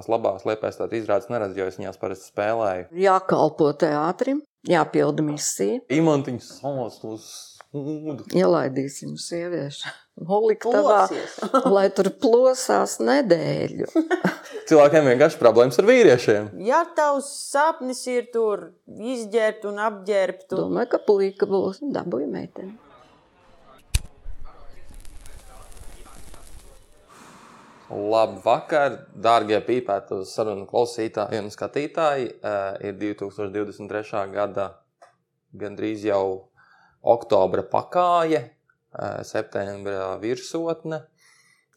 tās labās liepais tādas izrādes neredzu, jo es viņās parasti spēlēju. Jākalpo teātrim, jāpilda misija. Imantiņas salas uz ūdu. Ielaidīsim sieviešu holiktavā, Plosies. lai tur plosās nedēļu. Cilvēkiem vienkārši problēmas ar vīriešiem. Ja tavs sapnis ir tur izģērbt un apģērbt, un Domāju, ka puika būs dabūja meiteni. Labvakar, dārgie pīpētu sarunu klausītāji un skatītāji. Eh, Ir 2023. gada gandrīz jau oktobra pakāje, eh, septembra virsotne.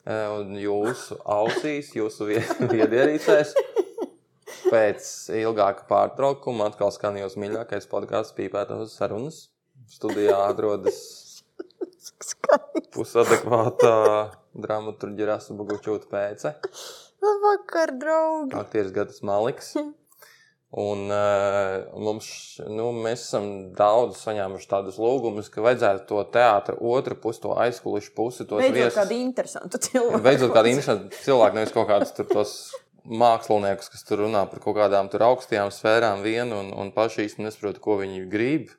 eh, Un jūsu ausīs, jūsu vie- viedierīcēs pēc ilgāka pārtraukuma atkal skan jūsu mīļākais podkāsts pīpētas sarunas. Studijā atrodas pusadekvātā dramaturģija Rasa Bogučūta pēce. vakar, draugi. Aktieris Gatis Maliks. Un uh, mums, nu, mēs esam daudz saņēmuši tādus lūgumus, ka vajadzētu to teātra otru pusi, to aizkulisku pusi, Beidzot, viesus. kādu interesantu cilvēku. Beidzot, kāda interesanta cilvēka, nevis kaut kādus tur tos māksliniekus, kas tur runā par kaut kādām tur augstajām sfērām vienu un, un paši īsti nesaprot, ko viņi grib.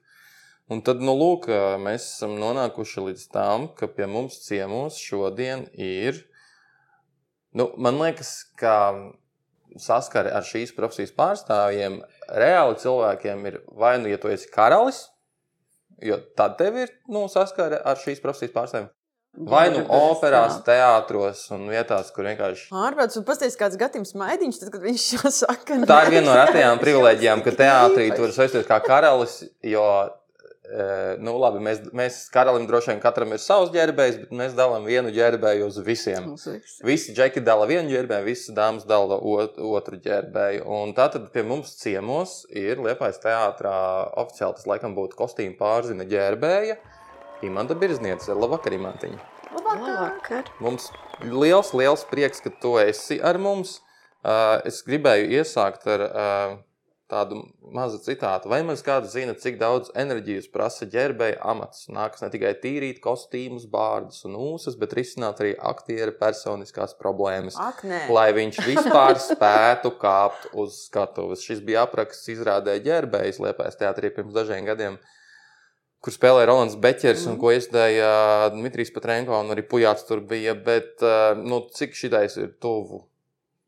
Un tad, nu, lūk, mēs esam nonākuši līdz tam, ka pie mums ciemos šodien ir, nu, man liekas, ka saskari ar šīs profesijas pārstāvjiem reāli cilvēkiem ir vai nu, ja tu esi karalis, jo tad tev ir, nu, saskari ar šīs profesijas pārstāvjiem. Vai nu operās, teātros un vietās, kur vienkārši. Ārprāts, un pasties, kāds Gatims Maidiņš, tad, kad viņš šo saka. Tā ir viena no retajām privilēģijām, ka teātrī tu vari saistīties kā karalis. Jo, nu, labi, mēs, mēs karalim droši vien katram ir savs ģērbējs, bet mēs dalām vienu ģērbēju uz visiem. Visi džeki dala vienu ģērbēju, visas dāmas dala ot, otru ģērbēju. Un tātad pie mums ciemos ir Liepais teātrā oficiāli tas laikam būtu kostīmu pārzina ģērbēja. Imanta Birzniece, labvakar, Imantiņa. Labvakar. Mums liels, liels prieks, ka tu esi ar mums. Uh, es gribēju iesākt ar uh, tādu mazu citātu. Vai maz kāds zina, cik daudz enerģijas prasa ģērbēja amats? Nākas ne tikai tīrīt kostīmus, bārdus un ūsas, bet risināt arī aktiera personiskās problēmas. Ak, nē. Lai viņš vispār spētu kāpt uz skatuves. Šis bija apraksts izrādē ģērbējas Liepais teātrī pirms dažiem gadiem, kur spēlēja Rolands Beķers un ko iestāja Dmitrijs Patrenko un arī Pujāts tur bija. Bet, eh, nu, cik šitais ir tuvu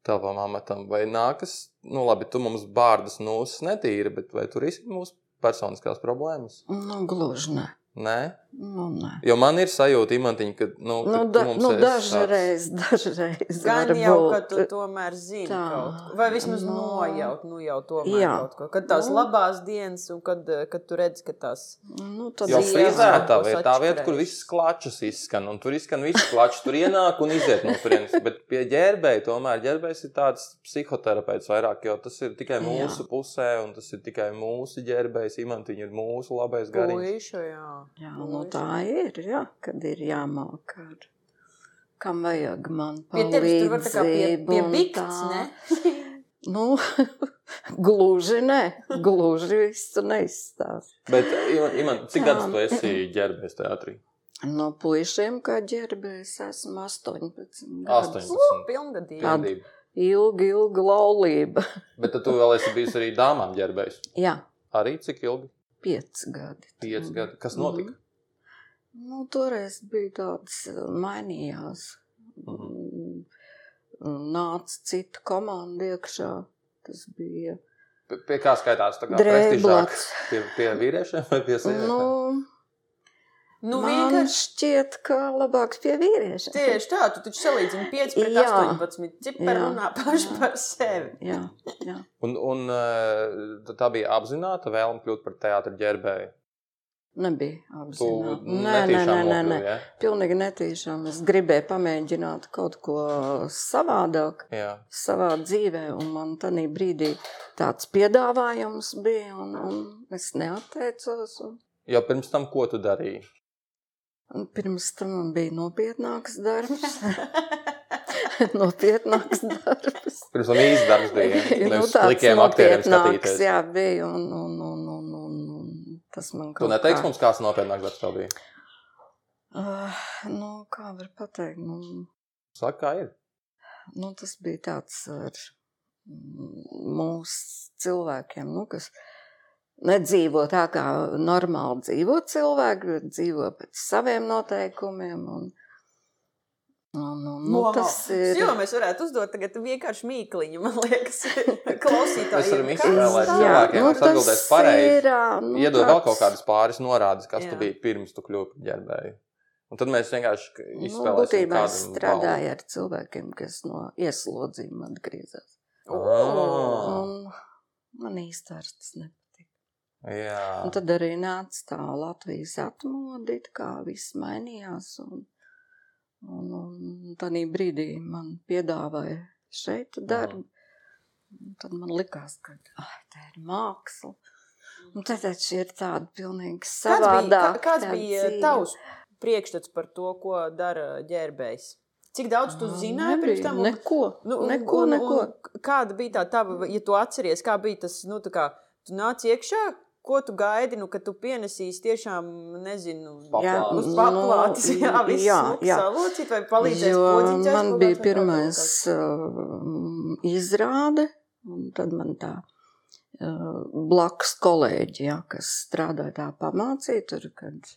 tavam amatam? Vai nākas, nu labi, tu mums bārdas nūsas netīri, bet vai tur ir mūsu personiskās problēmas? Nu, gluži ne. Nē? Nu, nē. Jo man ir sajūta, Imantiņ, ka, nu, Nu, da, nu, dažreiz, dažreiz. Gan var jau, ka tu tomēr zini Tā. kaut ko. Vai vismaz Nu, nojaut, nu jau tomēr jā. kaut ko. Kad tās Nu. labās dienas un kad, eh, kad tu redz, ka tās Nu, tad jā. frizētava ir tā vieta, kur visas klačas izskan, un tur izskan visas klačas, tur ienāk un iziet no turienes. Bet pie ģērbēja tomēr ģērbējs ir tāds psihoterapeits vairāk, jo tas ir tikai Jā. mūsu pusē, un tas ir tikai mūsu ģērbējs. Imantiņa ir mūsu labais gariņš. puiši, jā. Jā, nu, tā ir, jā, kad ir jāmāk ar kam vajag man Pie tevis tur var tā kā pie, palīdzību pie bikts, ne? Nu, gluži ne, gluži viss tu neizstāst. Bet, Iman, cik gadus tu esi ģērbējs teātrī? No puišiem, kā ģērbējs, esmu 18. 18. U, Pilngadīgi. Tāda. Pilnība. Ilga, ilga laulība. Bet tu vēl esi bijis arī dāmām ģērbējs. Jā, Arī cik ilgi? pieci gadi. Pieci gadi. Kas notika? Nu, toreiz bija tāds uh, mainījās. Mhm. Nāca cita komanda iekšā. Tas bija Pie, pie kā skaitās? Tā kā prestižāk? drēblats. Pie, pie vīriešiem vai pie sievietēm? Nu, Nu, man vienkārši šķiet, ka labāks pie vīriešiem. tieši tā, tu taču salīdzini 5 pret Jā. 18. Cipari runā paši Jā. par sevi. Jā, jā. Un, un eh, tā bija apzināta vēlme kļūt par teātris ģērbēju. Nebija apzināti. Nē, nē, nē, nē, nē. ja? Pilnīgi netīšām. Es gribēju pamēģināt kaut ko savādāk Jā. savā dzīvē, un man tajā brīdī tāds piedāvājums bija, un, un es neatteicos. Un, Jo pirms tam, ko tu darīji? un pirms tam man bija nopietnāks darbs. nopietnāks darbs. Pirms tam īsts darbs bija. Ja? Nu, tāds nopietnāks. Jā, bija, un, un, un, un, un, un tas man Tu kaut neteiksi kā... mums, kāds nopietnāks darbs tev bija? Uh, nu, kā var pateikt, nu, Saka, kā ir. nu, tas bija tāds ar mūsu cilvēkiem, nu, kas nedzīvo tā, kā normāli dzīvo cilvēki, bet dzīvo pēc saviem noteikumiem. Un, un, un, nu, Wow. tas ir. Jo mēs varētu uzdot tagad vienkārši mīkliņu, man liekas, klausītājiem. Mēs varam Kas izspēlēt tā? cilvēkiem, nu, kas atbildēs tas pareizi. nu, Iedod vēl tāds- kaut kādas pāris norādes, kas Jā. tu biji pirms tu kļuvi par ģērbēju. Un tad mēs vienkārši Nu, izspēlēsim būtībā es strādāju ar cilvēkiem, kas no ieslodzījuma atgriezās. Ah. Un man īsti vairs tas nepatīk. Jā. Un tad arī nāca tā Latvijas atmodīt, kā viss mainījās. Un, un, un tādā brīdī man piedāvāja šeit darbu. Un Tad man likās, ka ah, tā ir māksla. Un tad taču ir tāda pilnīgi Kāds bija, savādāka. kā- kāds bija tavs priekšstats par to, ko dara ģērbējs? Cik daudz tu Ā, zināji pirms tam? un- Neko, Nu, un- neko, un- neko. un Kāda bija tā tava, ja tu atceries, kā bija tas, nu, tā kā tu nāc iekšā, ko tu gaidi, nu, ka tu pienesīsi tiešām, nezinu, Jā, uz nu, paplātes, jā, viss jā, jā. salocīt vai palīdzēs Jo podziņķēs man bija pirmais uh, izrāde, un tad man tā uh, blakus kolēģi, ja, kas strādāja tā pamācīja tur, kad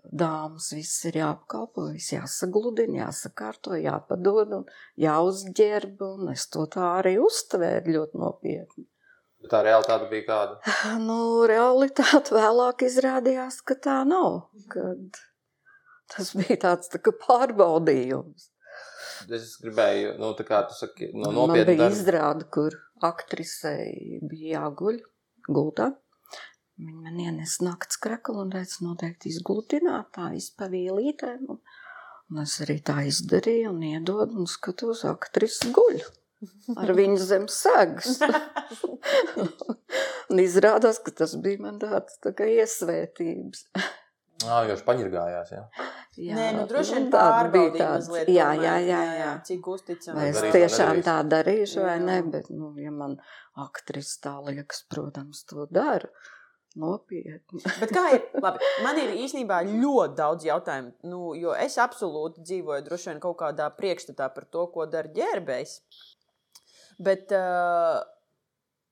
dāmas viss ir jāapkalpo, viss jāsagludina, jāsakārto, jāpadod un jāuzģērb, un es to tā arī uztvēru ļoti nopietni. Tā realitāte bija kāda. Nu, realitāte vēlāk izrādījās, ka tā nav, kad tas bija tāds tā pārbaudījums. Es gribēju, nu, tā kā tu saki, no Man nopietna bija darba. izrāde, kur aktrisei bija jāguļ gultā. Viņa man ienesa naktas kreklu un teica, noteikti izglutināt, tā izpavīlītēm. Un, un es arī tā izdarīju un iedodu un skatos, aktris guļ. Ar viņu zem segas. un izrādās, ka tas bija man tāds tā kā iesvētības. Jā, jau paņirgājās, jā. Jā, Nē, nu, droši vien tāda bija tāds- mazliet. Jā, jā, jā, jā. Cik uzticami. Vai es vai tiešām tā darīšu, vai Jā. ne? Bet, nu, ja man aktris tā liekas, protams, to dara. Nopietni. Bet kā ir? Labi, man ir īstenībā ļoti daudz jautājumu. Nu, jo es absolūti dzīvoju droši vien kaut kādā priekšstatā par to, ko dara ģērbējs. Bet, uh,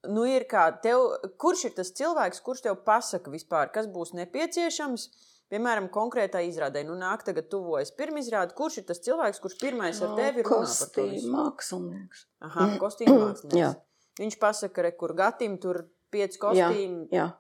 nu, ir kā tev, kurš ir tas cilvēks, kurš tev pasaka vispār, kas būs nepieciešams? Piemēram, konkrētā izrādē, nu, nāk, tagad tuvojas pirmizrāde. Kurš ir tas cilvēks, kurš pirmais ar tevi to Kostīm mākslinieks. Aha, kostīmu Jā. mākslinieks. Viņš pasaka, re, kur gatim tur pieci kostīmi. Jā,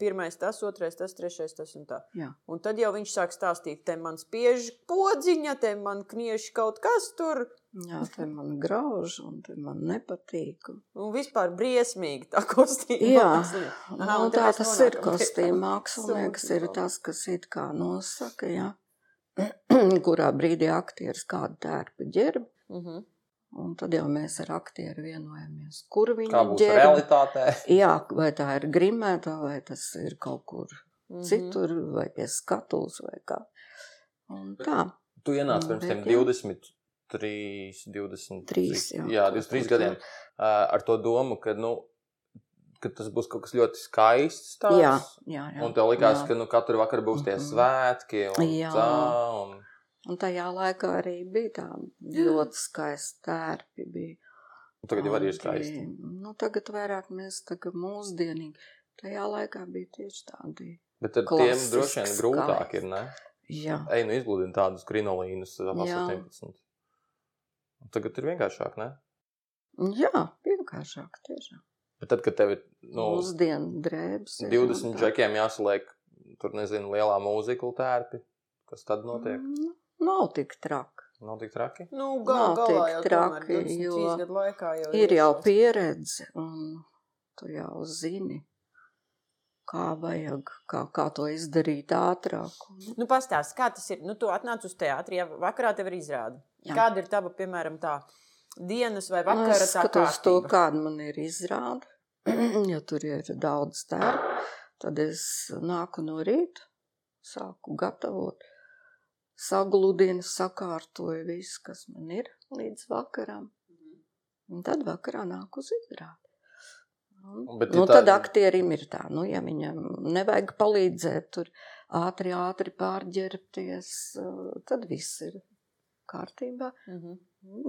Pirmais tas, otrais tas, trešais tas un tā. jā. Un tad jau viņš sāk stāstīt, te man spiež podziņa, te man knieši kaut kas tur. jā te man grauž un te man nepatīk. Un vispār briesmīgi tā kostīma. Jā. Aha, nu, un te tā tas ir pie kostīm tā mākslinieks, ir tas, kas it kā nosaka, jā. kurā brīdī aktieris kādu tērpu ģerb. Mhm. Un tad jau mēs ar aktieru vienojamies, kur Kā viņi būs ģērb. realitātē? Jā, vai tā ir grimēta, vai tas ir kaut kur Mhm. citur, vai pie skatuves, vai kā. Un tā. Tu ienāci Nu, pirms bet jā. 23, 23, Trīs, jā. jā, 23 gadiem. Ar to domu, ka, nu, ka tas būs kaut kas ļoti skaists. Tāds, Jā, jā, jā. Un tev likās, jā. ka nu, katru vakaru būs tie Mhm. svētki. Un Jā. tā, un... Un tajā laikā arī bija tādi ļoti skaisti tērpi. Bija. Un Tagad jau arī ir skaisti. Nu, tagad vairāk mēs tagad mūsdienīgi. Tajā laikā bija tieši tādi. Bet ar tiem droši vien grūtāk ir, ne? Jā, Ej, nu izgludini tādus krinolīnus, ap Jā. 18. Un Tagad ir vienkāršāk, ne? jā vienkāršāk tiešām. Bet tad, kad tev ir nu, Mūsdienu drēbes. ir 20 tā. džekiem jāsaliek, tur nezinu, lielā mūzikla tērpi, kas tad notiek? Mm, Nav tik traki. Nav tik traki. Nu, Nav gal, galā tik jau traki, tomēr 23 jo gadu laikā jau Ir jau pieredze, un tu jau zini, kā vajag, kā, kā to izdarīt ātrāk. Nu, pastāsti, kā tas ir. Nu, tu atnāc uz teātri, ja vakarā tev ir izrāde. Jā. Kāda ir tava, piemēram, tā dienas vai Nu, vakara es tā skatos to, kārtība? kāda man ir izrāde. ja tur ir daudz tērpu, tad es nāku no rīta, sāku gatavot, sagludinu, sakārtoju visu, kas man ir līdz vakaram. Un tad vakarā nāk uz izrādi. Un, Bet nu, ir tā- tad aktierim ir tā, nu, ja viņam nevajag palīdzēt, tur ātri, ātri pārģērbties, eh, tad viss ir kārtībā. Mhm.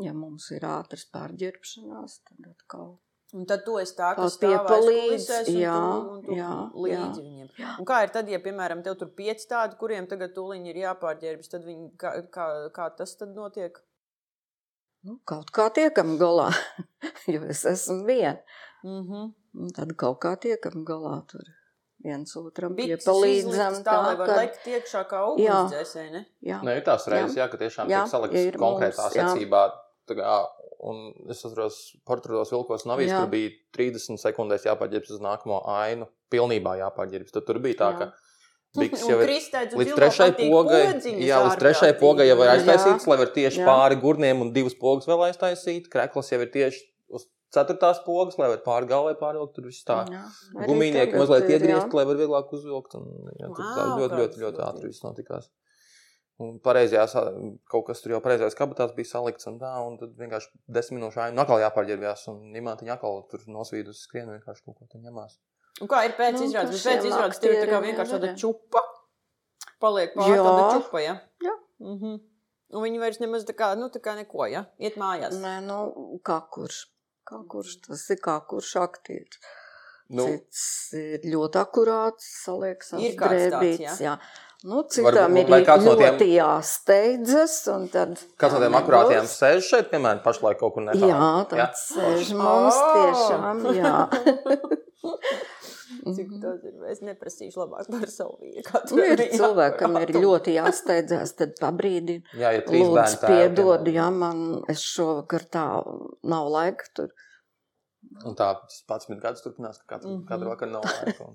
Ja mums ir ātras pārģērbšanās, tad atkal. Un tad tu esi tā, kas piepalīdz, jā, tu, un tu jā, līdzi jā. viņiem. Un kā ir tad, ja, piemēram, tev tur pieci tādi, kuriem tagad tūliņi ir jāpārģērbjas, tad viņi, kā, kā, kā tas tad notiek? Nu, kaut kā tiekam galā, jo es esmu viena. Mm -hmm. Un Tad kaut kā tiekam galā tur viens otram piepalīdzam. tā, lai var ka- lekt iekšā kā Jā. ugunsdzēsēji, ne? Jā, Nē, ir tās reizes, jā, ka tiešām Jā, tiek salikts ir konkrētā mums, jā. secībā. tā Kā, un es atceros, portugālos vilkos nav Jā. tur bija 30 sekundēs jāpārģērbjas uz nākamo ainu. Pilnībā jāpārģērbjas. Tad tur bija tā, Jā. ka Biks Un jau ir līdz patīk pogai. Jā, līdz ārprātīgi. pogai jau ir aiztaisīts, lai var tieši Jā. pāri gurniem un divas pogas vēl aiztaisīt. Krekls jau ir tieši uz ceturtās pogas, lai var pāri galvai pārvilkt. Tur viss tā. Gumijnieki mazliet iegriezt, lai var vieglāk uzvilkt. Un, jā, tur tā ļoti, ļoti, ļoti ļoti. ātri viss notikās. Un pareizajā, sa- kaut kas tur jau pareizajās kabatās bija salikts un tā, un tad vienkārši desmit minūšu ainu atkal jāpārģērbjās, un imātiņa atkal tur nosvīd uz skrienu vienkārši kaut ko tur ņemās. Un kā ir pēc Nu, izrādes? Pēc izrādes tev ir tā kā vienkārši tāda čupa. Paliek pāri Jā. tāda čupa, ja? Jā. Mm -hmm. Un viņi vairs nemaz tā kā, nu, tā kā neko, ja? Iet mājās. Nē, nu, kā kurš. Kā kurš tas ir, kā kurš aktieris. Nu, Cits ir ļoti akurāts, Ir kāds tāds, drēbīts. Jā. Nu, Varbūt, citam ir kāds no ļoti tiem- jāsteidzas. un Tad, kāds no tiem akurātiem sēž šeit, piemēram, pašlaik kaut kur netālu? Jā, tāds sēž mums Oh! tiešām. Jā. Cik tas ir? Es neprasīšu labāk par savu vīru. Nu, ir cilvēkam ir ļoti jāsteidzās, tad pabrīdina. Jā, ja trīs Lūdzu, bērni piedod, ja man es šovakar tā nav laika tur. Un tā tas pats gadus turpinās, ka katru, mm Mhm. -hmm. katru vakaru nav laika.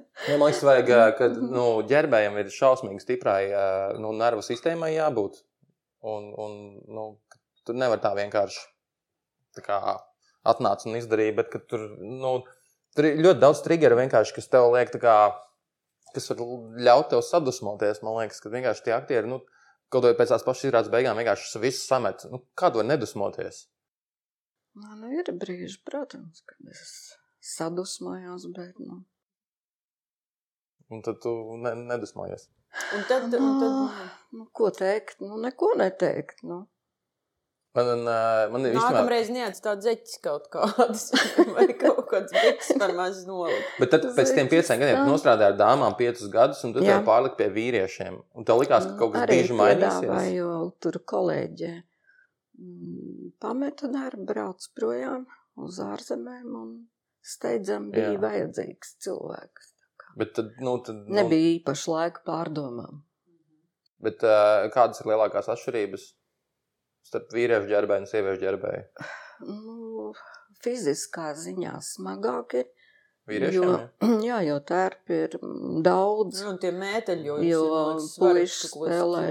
Ja, man liekas, vajag, ka nu, ģērbējiem ir šausmīgi stiprai nu, nervu sistēmai jābūt. Un, un, nu, tur nevar tā vienkārši tā kā, atnākt un izdarīt, bet tur, nu, tur ir ļoti daudz triggeru vienkārši, kas tev liek, kā, kas var ļaut tev sadusmoties. Man liekas, ka vienkārši tie aktieri, nu, kaut vai pēc tās pašas izrādes beigām, vienkārši visu samet. Nu, kā tu vari nedusmoties? Man nu, ir brīži, protams, kad es sadusmojos, bet nu, Un tad tu ne, nedusmojies. Un tad, un tad nu, ko teikt? Nu, neko neteikt. Nu. Man, ā, man ir īstenībā, nākamreiz neatstāt zeķis kaut kādas. Vai kaut kāds biks par maz nolikt. bet tad pēc tiem pieciem gadiem tu nostrādāji ar dāmām piecus gadus, un tad tev pārlika pie vīriešiem. Un tev likās, ka kaut kas Arī bieži mainīsies. piedāvāju tur kolēģē. Mm, Pameta darbu, brauc projām uz ārzemēm un steidzam bija Jā. vajadzīgs cilvēks. Bet tad, nu, tad, nu, Nebija īpaši laika pārdomām. Bet uh, kādas ir lielākās atšķirības starp vīriešu ģērbēju un sieviešu ģērbēju? Nu, fiziskā ziņā smagāk ir. Vīriešiem, Jo, ja? jā, jo tērpi ir daudz. Nu, un tie mēteļi jau Jo puikas spēlē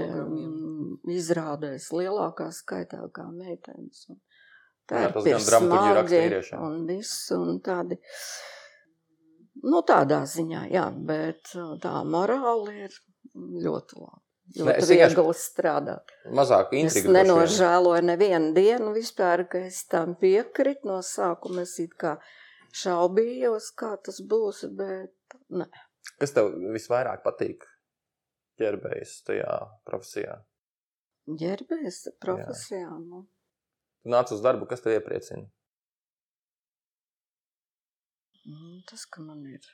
izrādēs lielākā skaitā kā meitenes. un Jā, tas Tērpi ir gan dramaturģija raksta smagi vīriešiem. un viss un tādi. Nu, tādā ziņā, jā, bet tā morāli ir ļoti labi. Nē, Ļoti es viegli strādāt. Mazāk Es intriga. vien. nenožēloju nevienu dienu vispār, ka es tam piekritu. No sākuma es it kā šaubījos, kā tas būs, bet ne. Kas tev visvairāk patīk ģērbējas tajā profesijā? Ģērbēs profesijā. Nu. Tu nāc uz darbu, kas tev iepriecina? Mm, Tas, ka man ir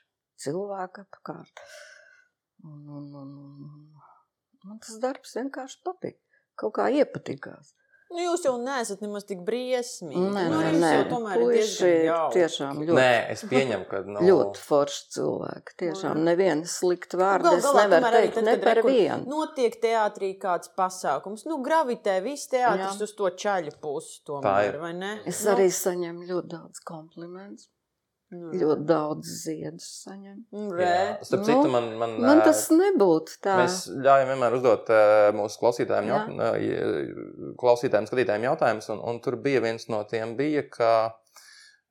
cilvēki apkārt. Un, un, un, un, man tas darbs vienkārši patīk. Kaut kā iepatikās. Nu, jūs jau neesat nemaz tik briesmīgi. Nē, nu, nē, nē. jau tomēr Puiši tiešām ļoti, Nē, es pieņemu, ka nu, ļoti forši cilvēki. Tiešām Nu, neviena slikta vārda. Gal Es galā nevaru tomēr arī teikt tad, ne par vienu. Notiek teātrī kāds pasākums. Nu, gravitē viss teātris Jā. uz to čaļu pusi. Tomēr, vai ne? Es Nu, arī saņemu ļoti daudz komplimentus. Nu, Ļoti daudz ziedus saņemu. nu, jā, starp Nu, citu, man, man, Man tas nebūtu tā. Mēs ļaujam vienmēr uzdot mūsu klausītājiem, jaut, klausītājiem, skatītājiem jautājumus, un, un tur bija viens no tiem, bija, ka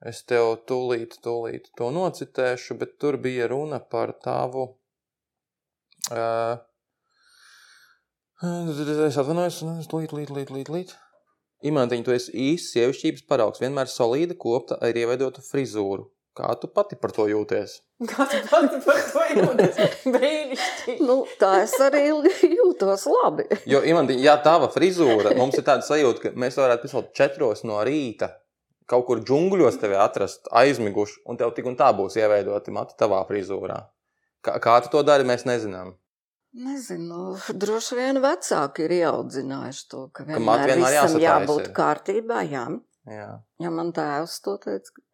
es tev tūlīt, tūlīt to nocitēšu, bet tur bija runa par tavu. Uh, es atvainojos, un es tūlīt, tūlīt, tūlīt, tūlīt. tūlīt. Imantiņa, tu esi īsts sievišķības paraugs, vienmēr solīda, kopta ar ieveidotu frizūru. Kā tu pati par to jūties? Kā tu pati par to jūties? Brīnišķīgi. Nu, tā es arī jūtos. Labi. Jo, Imanti, ja tava frizūra, mums ir tāda sajūta, ka mēs varētu piesaukt četros no rīta kaut kur džungļos tevi atrast, aizmiguši, un tev tik un tā būs ieveidoti mati tavā frizūrā. Kā, kā tu to dari, mēs nezinām. Nezinu, droši vien vecāki ir ieaudzinājuši to, ka vienmēr vienmēr visam jāsataisa jābūt kārtībā. Jā. Jā. Ja man tēvs to teica, ka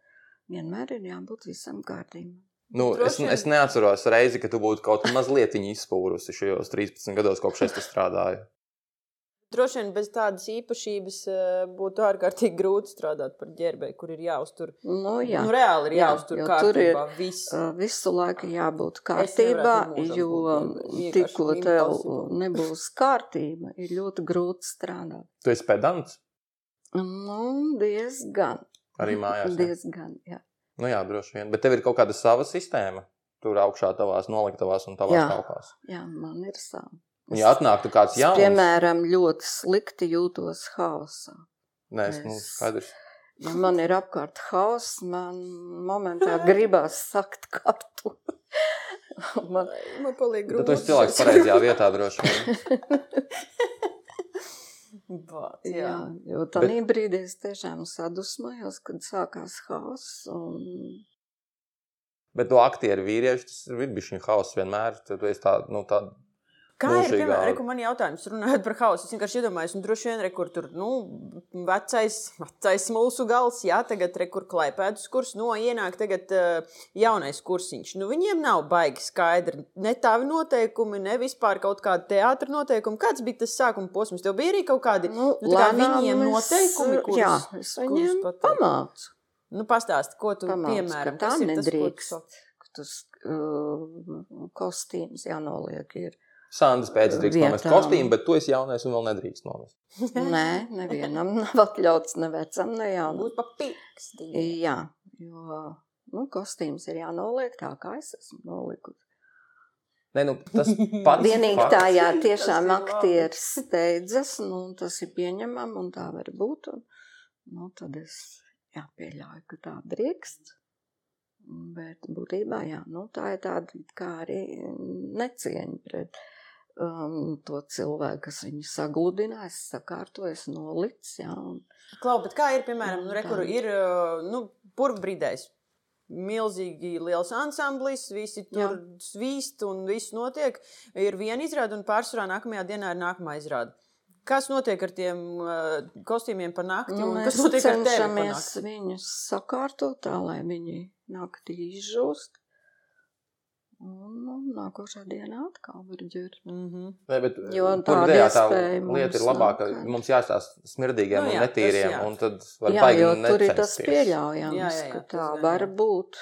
vienmēr ir jābūt visam kārtībā. Nu, es, Droši vien. es neatceros reizi, ka tu būtu kaut mazliet izspūrusi šajos 13 gados, kopš es strādāju. Droši vien bez tādas īpašības eh, būtu ārkārtīgi grūti strādāt par ģērbēju, kur ir jāuztur. Nu, jā. Nu, reāli ir Jā, jāuztur tur ir, kārtībā viss. Uh, Visu laiku jābūt Es kārtībā, jo tikko tev nebūs kārtība, ir ļoti grūti strādāt. Tu esi pedants Nu, diezgan. Arī mājās. jā? Diezgan, jā. Nu, jā, droši vien. Bet tev ir kaut kāda sava sistēma. Tur augšā tavās noliktavās un tavās Jā. telpās. Jā, man ir. Un, ja atnāktu kāds Es, jauns, piemēram, ļoti slikti jūtos haosā. Nē, es, nu, es- skaidrs. Ja man ir apkārt haoss, man momentā gribās sakt kartu. man, Man paliek grūti. tu esi cilvēks pareizajā vietā droši vien. Vāc, jā, jā. jo tādā brīdī es tiešām sadusmojos, kad sākās haoss. Un... Bet to aktieru vīriešu tas ir bijis viņa hauss vienmēr. Tad tu esi tā, nu, tā, Kā ir, Mūžīgā- piemēram, reku, man jautājums, runājot par hausu? Es vienkārši iedomājos, un droši vien, re, kur tur, nu, vecais, vecais mūsu gals, jā, tagad, re, kur klaipēdus kurs, no ienāk tagad uh, jaunais kursiņš. Nu, viņiem nav baigi skaidri, ne tādi noteikumi, ne vispār kaut kāda teātra noteikumi. Kāds bija tas sākuma posms? Tev bija arī kaut kādi, Nu, nu, tā kā viņiem es, noteikumi, kurus, jā, es kurus viņiem pateikt? pamācu. Nu, pastāsti, ko tu, Pamācu, piemēram, tā ir tas, ko tu nedrīkst. Tas uh, kostīms jānoliek. Ir. Sandra pēc drīkst nomest kostīmu, bet tu esi jaunais un vēl nedrīkst nomest. Nē, nevienam nav atļauts ne vecam, ne jaunam. Būt pa piksti. Jā, jo nu, kostīms ir jānoliek tā, kā es esmu nolikusi. Nē, nu, tas pats Vienīgi fakts- tā, jā, tiešām aktieris steidzas, nu, un tas ir pieņemam, un tā var būt. Un, nu, tad es jā, pieļauju, ka tā drīkst. Bet būtībā jā, nu, tā ir tāda kā arī necieņa pret um, to cilvēku, kas viņu sakārtoju, es nolicis. Jā, un, Klau, bet kā ir, piemēram, nu, Nu, re, kur ir uh, nu, purvbrīdējs? Milzīgi liels ansamblis, visi tur Jā. svīst un viss notiek. Ir viena izrāde, un pārsvarā nākamajā dienā ir nākamā izrāde. Kas notiek ar tiem uh, kostīmiem pa nakti? nu, mēs cenšamies viņus sakārtot tā, lai viņi naktī izžūst. Un nu, nākošā dienā atkal var ģert. Mhm. Nē, bet, Jo tur tāda vidējā tā lieta ir labāka. nav, ka- Mums jāstāsta smirdīgiem Nu un jā, tas netīriem, jā. un tad var Jā, baigi jo tur ir tas necensties. pieļaujams, Jā, jā, jā, ka tas tā gan var jā. būt.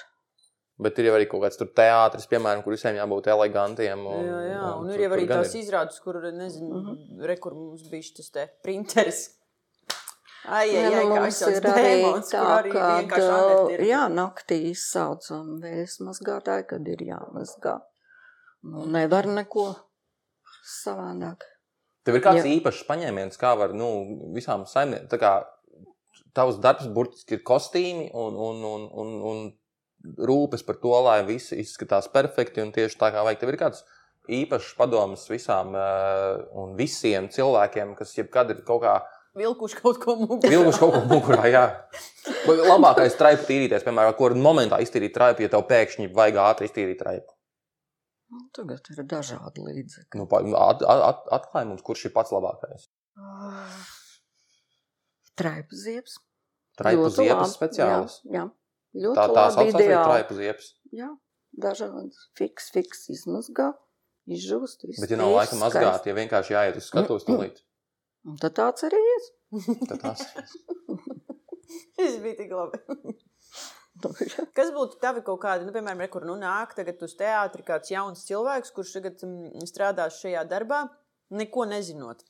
Bet ir jau arī kaut kāds tur teātris, piemēram, kur visiem jābūt elegantiem. Un, Jā, jā, un tur- ir jau arī tās izrādes, kur, nezinu, Mhm. -huh. re, kur mums bija šis te printeris. Ai, ai, Jā, ai, nu, kā mums ir arī dēmons, kur tā, arī ka jā, naktī saucam vēsmazgātāji, kad ir jāmazgā. Nu, nevar neko savādāk. Tev ir kāds Jā. īpašs paņēmiens, kā var nu, visām saimniekiem. Tā kā tavs darbs burtiski ir kostīmi un, un, un, un, un rūpes par to, lai viss izskatās perfekti un tieši tā kā vajag. Tev ir kāds īpašs padoms visām uh, un visiem cilvēkiem, kas jebkad ir kaut kā Vilkuši kaut ko mugurā. vilkuši kaut ko mugurā. Jā. Labākais traipu tīrīties, piemēram, kur momentā iztīrīt traipu, ja tev pēkšņi vajag ātri iztīrīt traipu. Nu, tagad ir dažādi līdzekļi. Nu, pa- at, at, at, atklāj mums, kurš ir pats labākais. Traipu ziepes. Traipu Ļoti ziepes labi, speciālis. Jā, jā. ļoti Tā tā saucās arī traipu ziepes. Jā, dažādas. Fiks, fiks izmazgā, izžūst. viss Bet, ja nav laika mazgāt, ja vienkārši jāiet uz skatuves tūlīt, Un tad tāds arī ir. tad tas Tas bija tik labi. Nu. Kas būtu tavi kaut kādi, nu, piemēram, re, kur nu nāk tagad uz teātri kāds jauns cilvēks, kurš tagad mm, strādās šajā darbā, neko nezinot?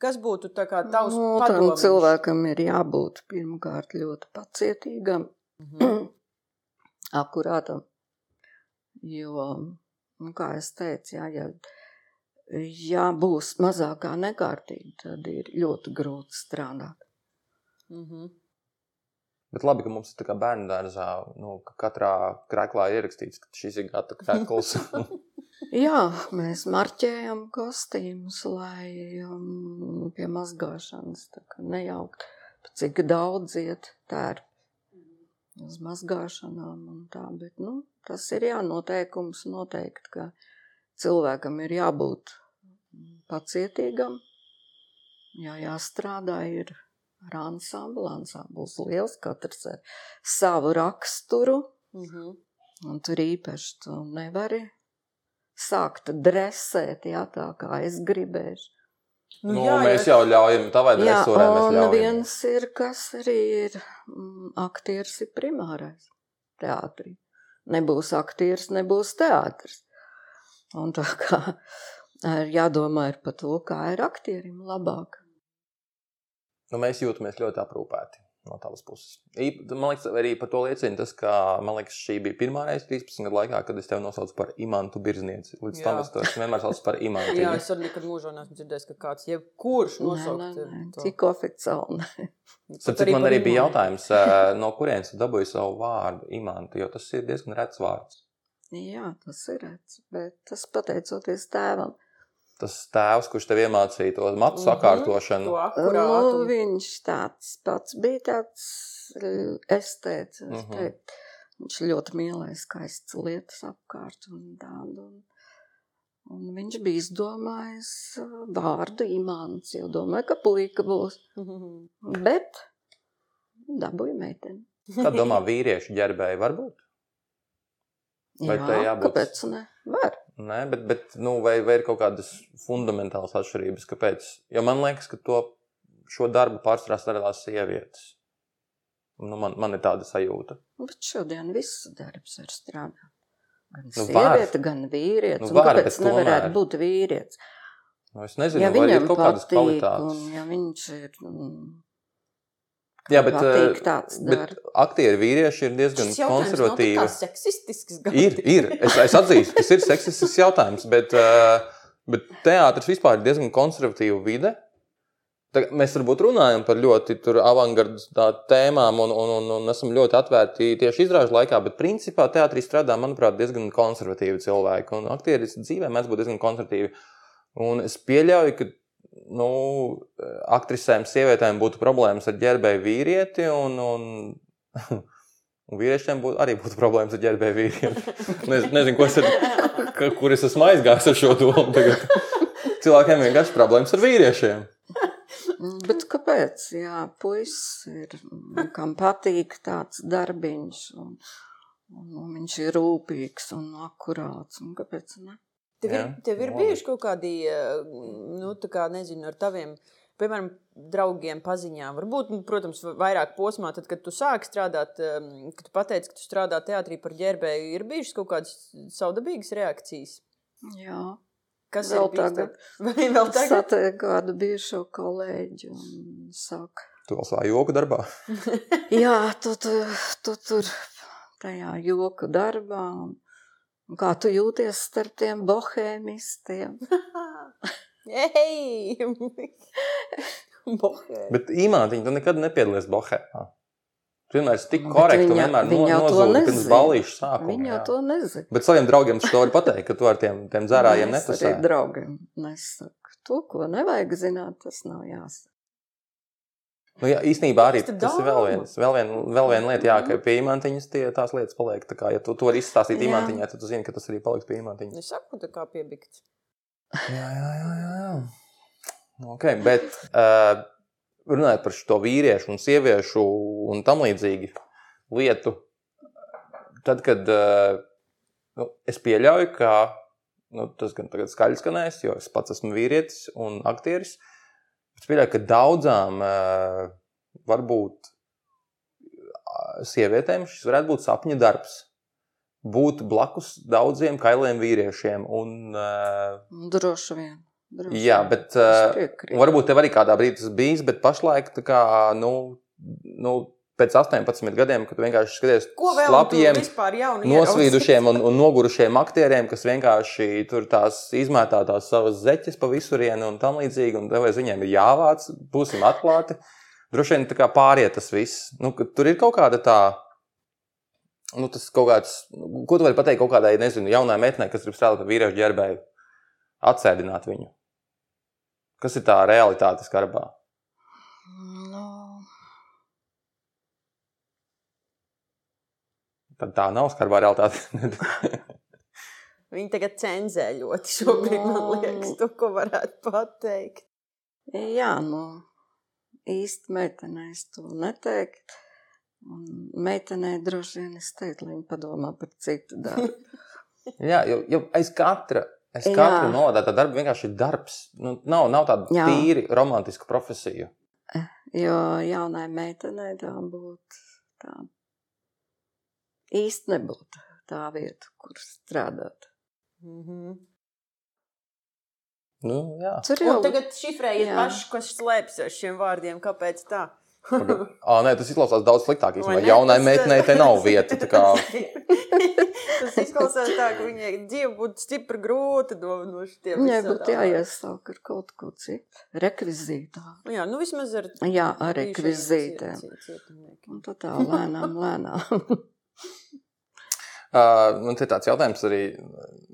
Kas būtu tā kā tavs Nu, tam padoms? cilvēkam ir jābūt pirmkārt ļoti pacietīgam, Mhm. akurātam. Jo, nu, kā es teicu, jā, ja, ja būs mazākā nekārtība, tad ir ļoti grūti strādāt. Mhm. Bet labi, ka mums ir tā kā bērnu dārzā, nu, ka katrā krēklā ir ierakstīts, ka šis ir gata krēkls. Jā, mēs marķējam kostīmus, lai um, pie mazgāšanas tā kā nejaukt, cik daudz iet tērp uz mazgāšanām un tā, bet, nu, tas ir jānoteikums noteikti, ka cilvēkam ir jābūt pacietīgam, jā, jāstrādā ir ar ansamblu, ansambls liels, katrs ar savu raksturu, Mm -hmm. un tur īpaši tu nevari sākt dresēt, jā, tā kā es gribēšu. Nu, nu, jā, mēs jau ļaujam, tā vai Jā, dresūrē mēs un ļaujam. viens ir, kas arī ir, mm, aktieris ir primārais teātrī. Nebūs aktieris, nebūs teātris. Un tā kā ir jādomā ir par to, kā ir aktierim labāk. Nu, mēs jūtamies ļoti aprūpēti no tavas puses. Man liekas, arī par to liecina tas, ka man liekas, šī bija pirmā reize 13 gadu laikā, kad es tevi nosaucu par imantu birznieci. Līdz Jā. tam es to esmu vienmēr saucu par imantu. Jā, es arī nekad mūžā neesmu dzirdējis, ka kāds jebkurš nosaukt nē, nē, oficiāli. nē. Starp Pat citu, man arī bija jautājums, no kurienes tu dabūji savu vārdu imantu, jo tas ir diezgan rets vārds. Jā, tas ir redzams, bet tas pateicoties tēvam. Tas tēvs, kurš tev iemācīja to matu Mhm, sakārtošanu, To Nu, viņš tāds pats bija tāds estēts. Mm Mhm. -hmm. Viņš ļoti mīlēja skaistas lietas apkārt un tādu. Un, un viņš bija izdomājis uh, vārdu imants, jo domāju, ka puika būs. Bet dabūja meiteni. Kā domā, vīriešu ģērbēji var būt? Vai Jā, tai jābūt- kāpēc ne? Var. Nē, bet, bet nu, vai, vai ir kaut kādas fundamentālas atšķirības? Kāpēc? Jo man liekas, ka to, šo darbu pārsvarā strādās sievietes. Nu, man, man ir tāda sajūta. Bet šodien viss darbs ir strādāt. Gan Nu, var. sieviete, gan vīrietis. Nu, var, kāpēc nevarētu tomēr. būt vīrietis? Nu, es nezinu, Ja vai ir viņam kaut kādas patīk, un kvalitātes. ja viņš ir mm, Jā, bet, eh, tāds bet darbs. aktieri vīrieši ir diezgan konservatīvi. kā seksistisks. gan. Ir, ir. Es, es atzīstu, tas ir seksistisks jautājums, bet, uh, bet teātris vispār ir diezgan konservatīva vide. Tā, mēs varbūt runājam par ļoti avangardas tēmām un, un, un, un esam ļoti atvērti tieši izrāžu laikā, bet principā teātrī strādā, manuprāt, diezgan konservatīvi cilvēki. Un aktieris dzīvē mēdz būt diezgan konservatīvi. Un es pieļauju, ka nu, aktrisēm, sievietēm būtu problēmas ar ģērbēju vīrieti, un, un, un vīriešiem būtu, arī būtu problēmas ar ģērbēju vīrieti. Nez, nezinu, ko es ar, kur es esmu aizgājis ar šo domu. Tagad. Cilvēkiem vienkārši problēmas ar vīriešiem. Bet kāpēc? Jā, puisis ir, kam patīk tāds darbiņš, un, un, un viņš ir rūpīgs un akurāts. Un kāpēc ne? Tev ir, tev ir bijuši kaut kādi, eh, nu, tā kā, nezinu, ar taviem, piemēram, draugiem, paziņām. Varbūt, nu, protams, vairāk posmā, tad, kad tu sāki strādāt, em, kad tu pateici, ka tu strādā teātrī par ģērbēju, ir bijušas kaut kādas savdabīgas reakcijas. Jā, Kas Vēl tagad. Vai vēl tagad? satieku kādu bijušo kolēģi un saka, Tu vēl savā joku darbā. jā, tu, tu, tu tur tajā joku darbā. Un, un kā tu jūties starp tiem bohēmistiem? Ei! Bet īmātiņa, tu nekad nepiedalies bohēmā. Tu vienmēr esi tik un viņa- vienmēr viņa jau to nozūdi pirms nezina. balīšu sākuma. Viņi jau to nezina. Bet saviem draugiem tu to vari pateikt, ka tu ar tiem, tiem dzērājiem Es arī draugiem nesaku. To, ko nevajag zināt, tas nav jāsaka. Nu, jā, īstenībā arī Tas ir vēl viens, vēl vien, vēl viena lieta, jā, ka pie imantiņas tie, tās lietas paliek. Tā kā, ja tu to vari izstāstīt Jā. imantiņā, tad tu zini, ka tas arī paliks pie imantiņas. Es saku, tā kā piebikt. Jā, jā, jā. jā, jā. Okay, bet uh, runājot par šo vīriešu un sieviešu un tam līdzīgu lietu, tad, kad uh, nu, es pieļauju, ka nu, tas gan tagad skaļi skanēs, jo es pats esmu vīrietis un aktieris, es pieļauju, ka daudzām uh, varbūt sievietēm šis varētu būt sapņu darbs. Būt blakus daudziem kailiem vīriešiem. Un, uh, Droši vien. Droši Jā, bet piekrītu. varbūt tev arī kādā brīdī tas bijis, bet pašlaik, tā kā, nu, nu, pēc 18 gadiem, kad vienkārši skaties vēl slapjiem, nosvīdušiem un, un nogurušiem aktieriem, kas vienkārši tur tās izmētā tās savas zeķes pa visurienu un tam līdzīgi, un tev aiz viņiem ir jāvāc, būsim atklāti. Droši vien tā kā pāriet tas viss. Nu, tur ir kaut kāda tā nu, tas kaut kāds, ko tu vari pateikt kaut kādai, nezinu, jaunai meitenei, kas grib strādāt par vīriešu ģērbēju, atsēdināt viņu? Kas ir tā realitāte skarbā? Tad tā nav skarbā realitāte. Viņi tagad cenzē ļoti šobrīd, man Nu. liekas, to, ko varētu pateikt. jā, nu, īsti meitenei es to neteiktu. Un meitenei droši vien es teiktu, lai viņa padomā par citu darbu. Jā, jo, jo aiz katra, aiz katra nolādētā darba vienkārši ir darbs. Nu, nav, nav tāda Jā. tīri romantiska profesija. Jo jaunai meitenei tā būtu tā īsti nebūtu tā vieta, kur strādāt. Mhm. Nu, jā. Tur jau tagad šifrējiet paši, kas slēpjas aiz šiem vārdiem, kāpēc tā. Ā, nē, tas izklausās daudz sliktāk. Īstenībā. ne? Jaunai Tas- meitenei te nav vieta. tā Kā, Tas izklausās tā, ka viņai dzīve būtu stipri grūta no, no šiem viņai būtu jāiesāk ar kaut ko citu. Rekvizītā. Jā, nu vismaz ar Jā, ar rekvizītēm. Un tad tā lēnām, lēnām. uh, man te tāds jautājums arī,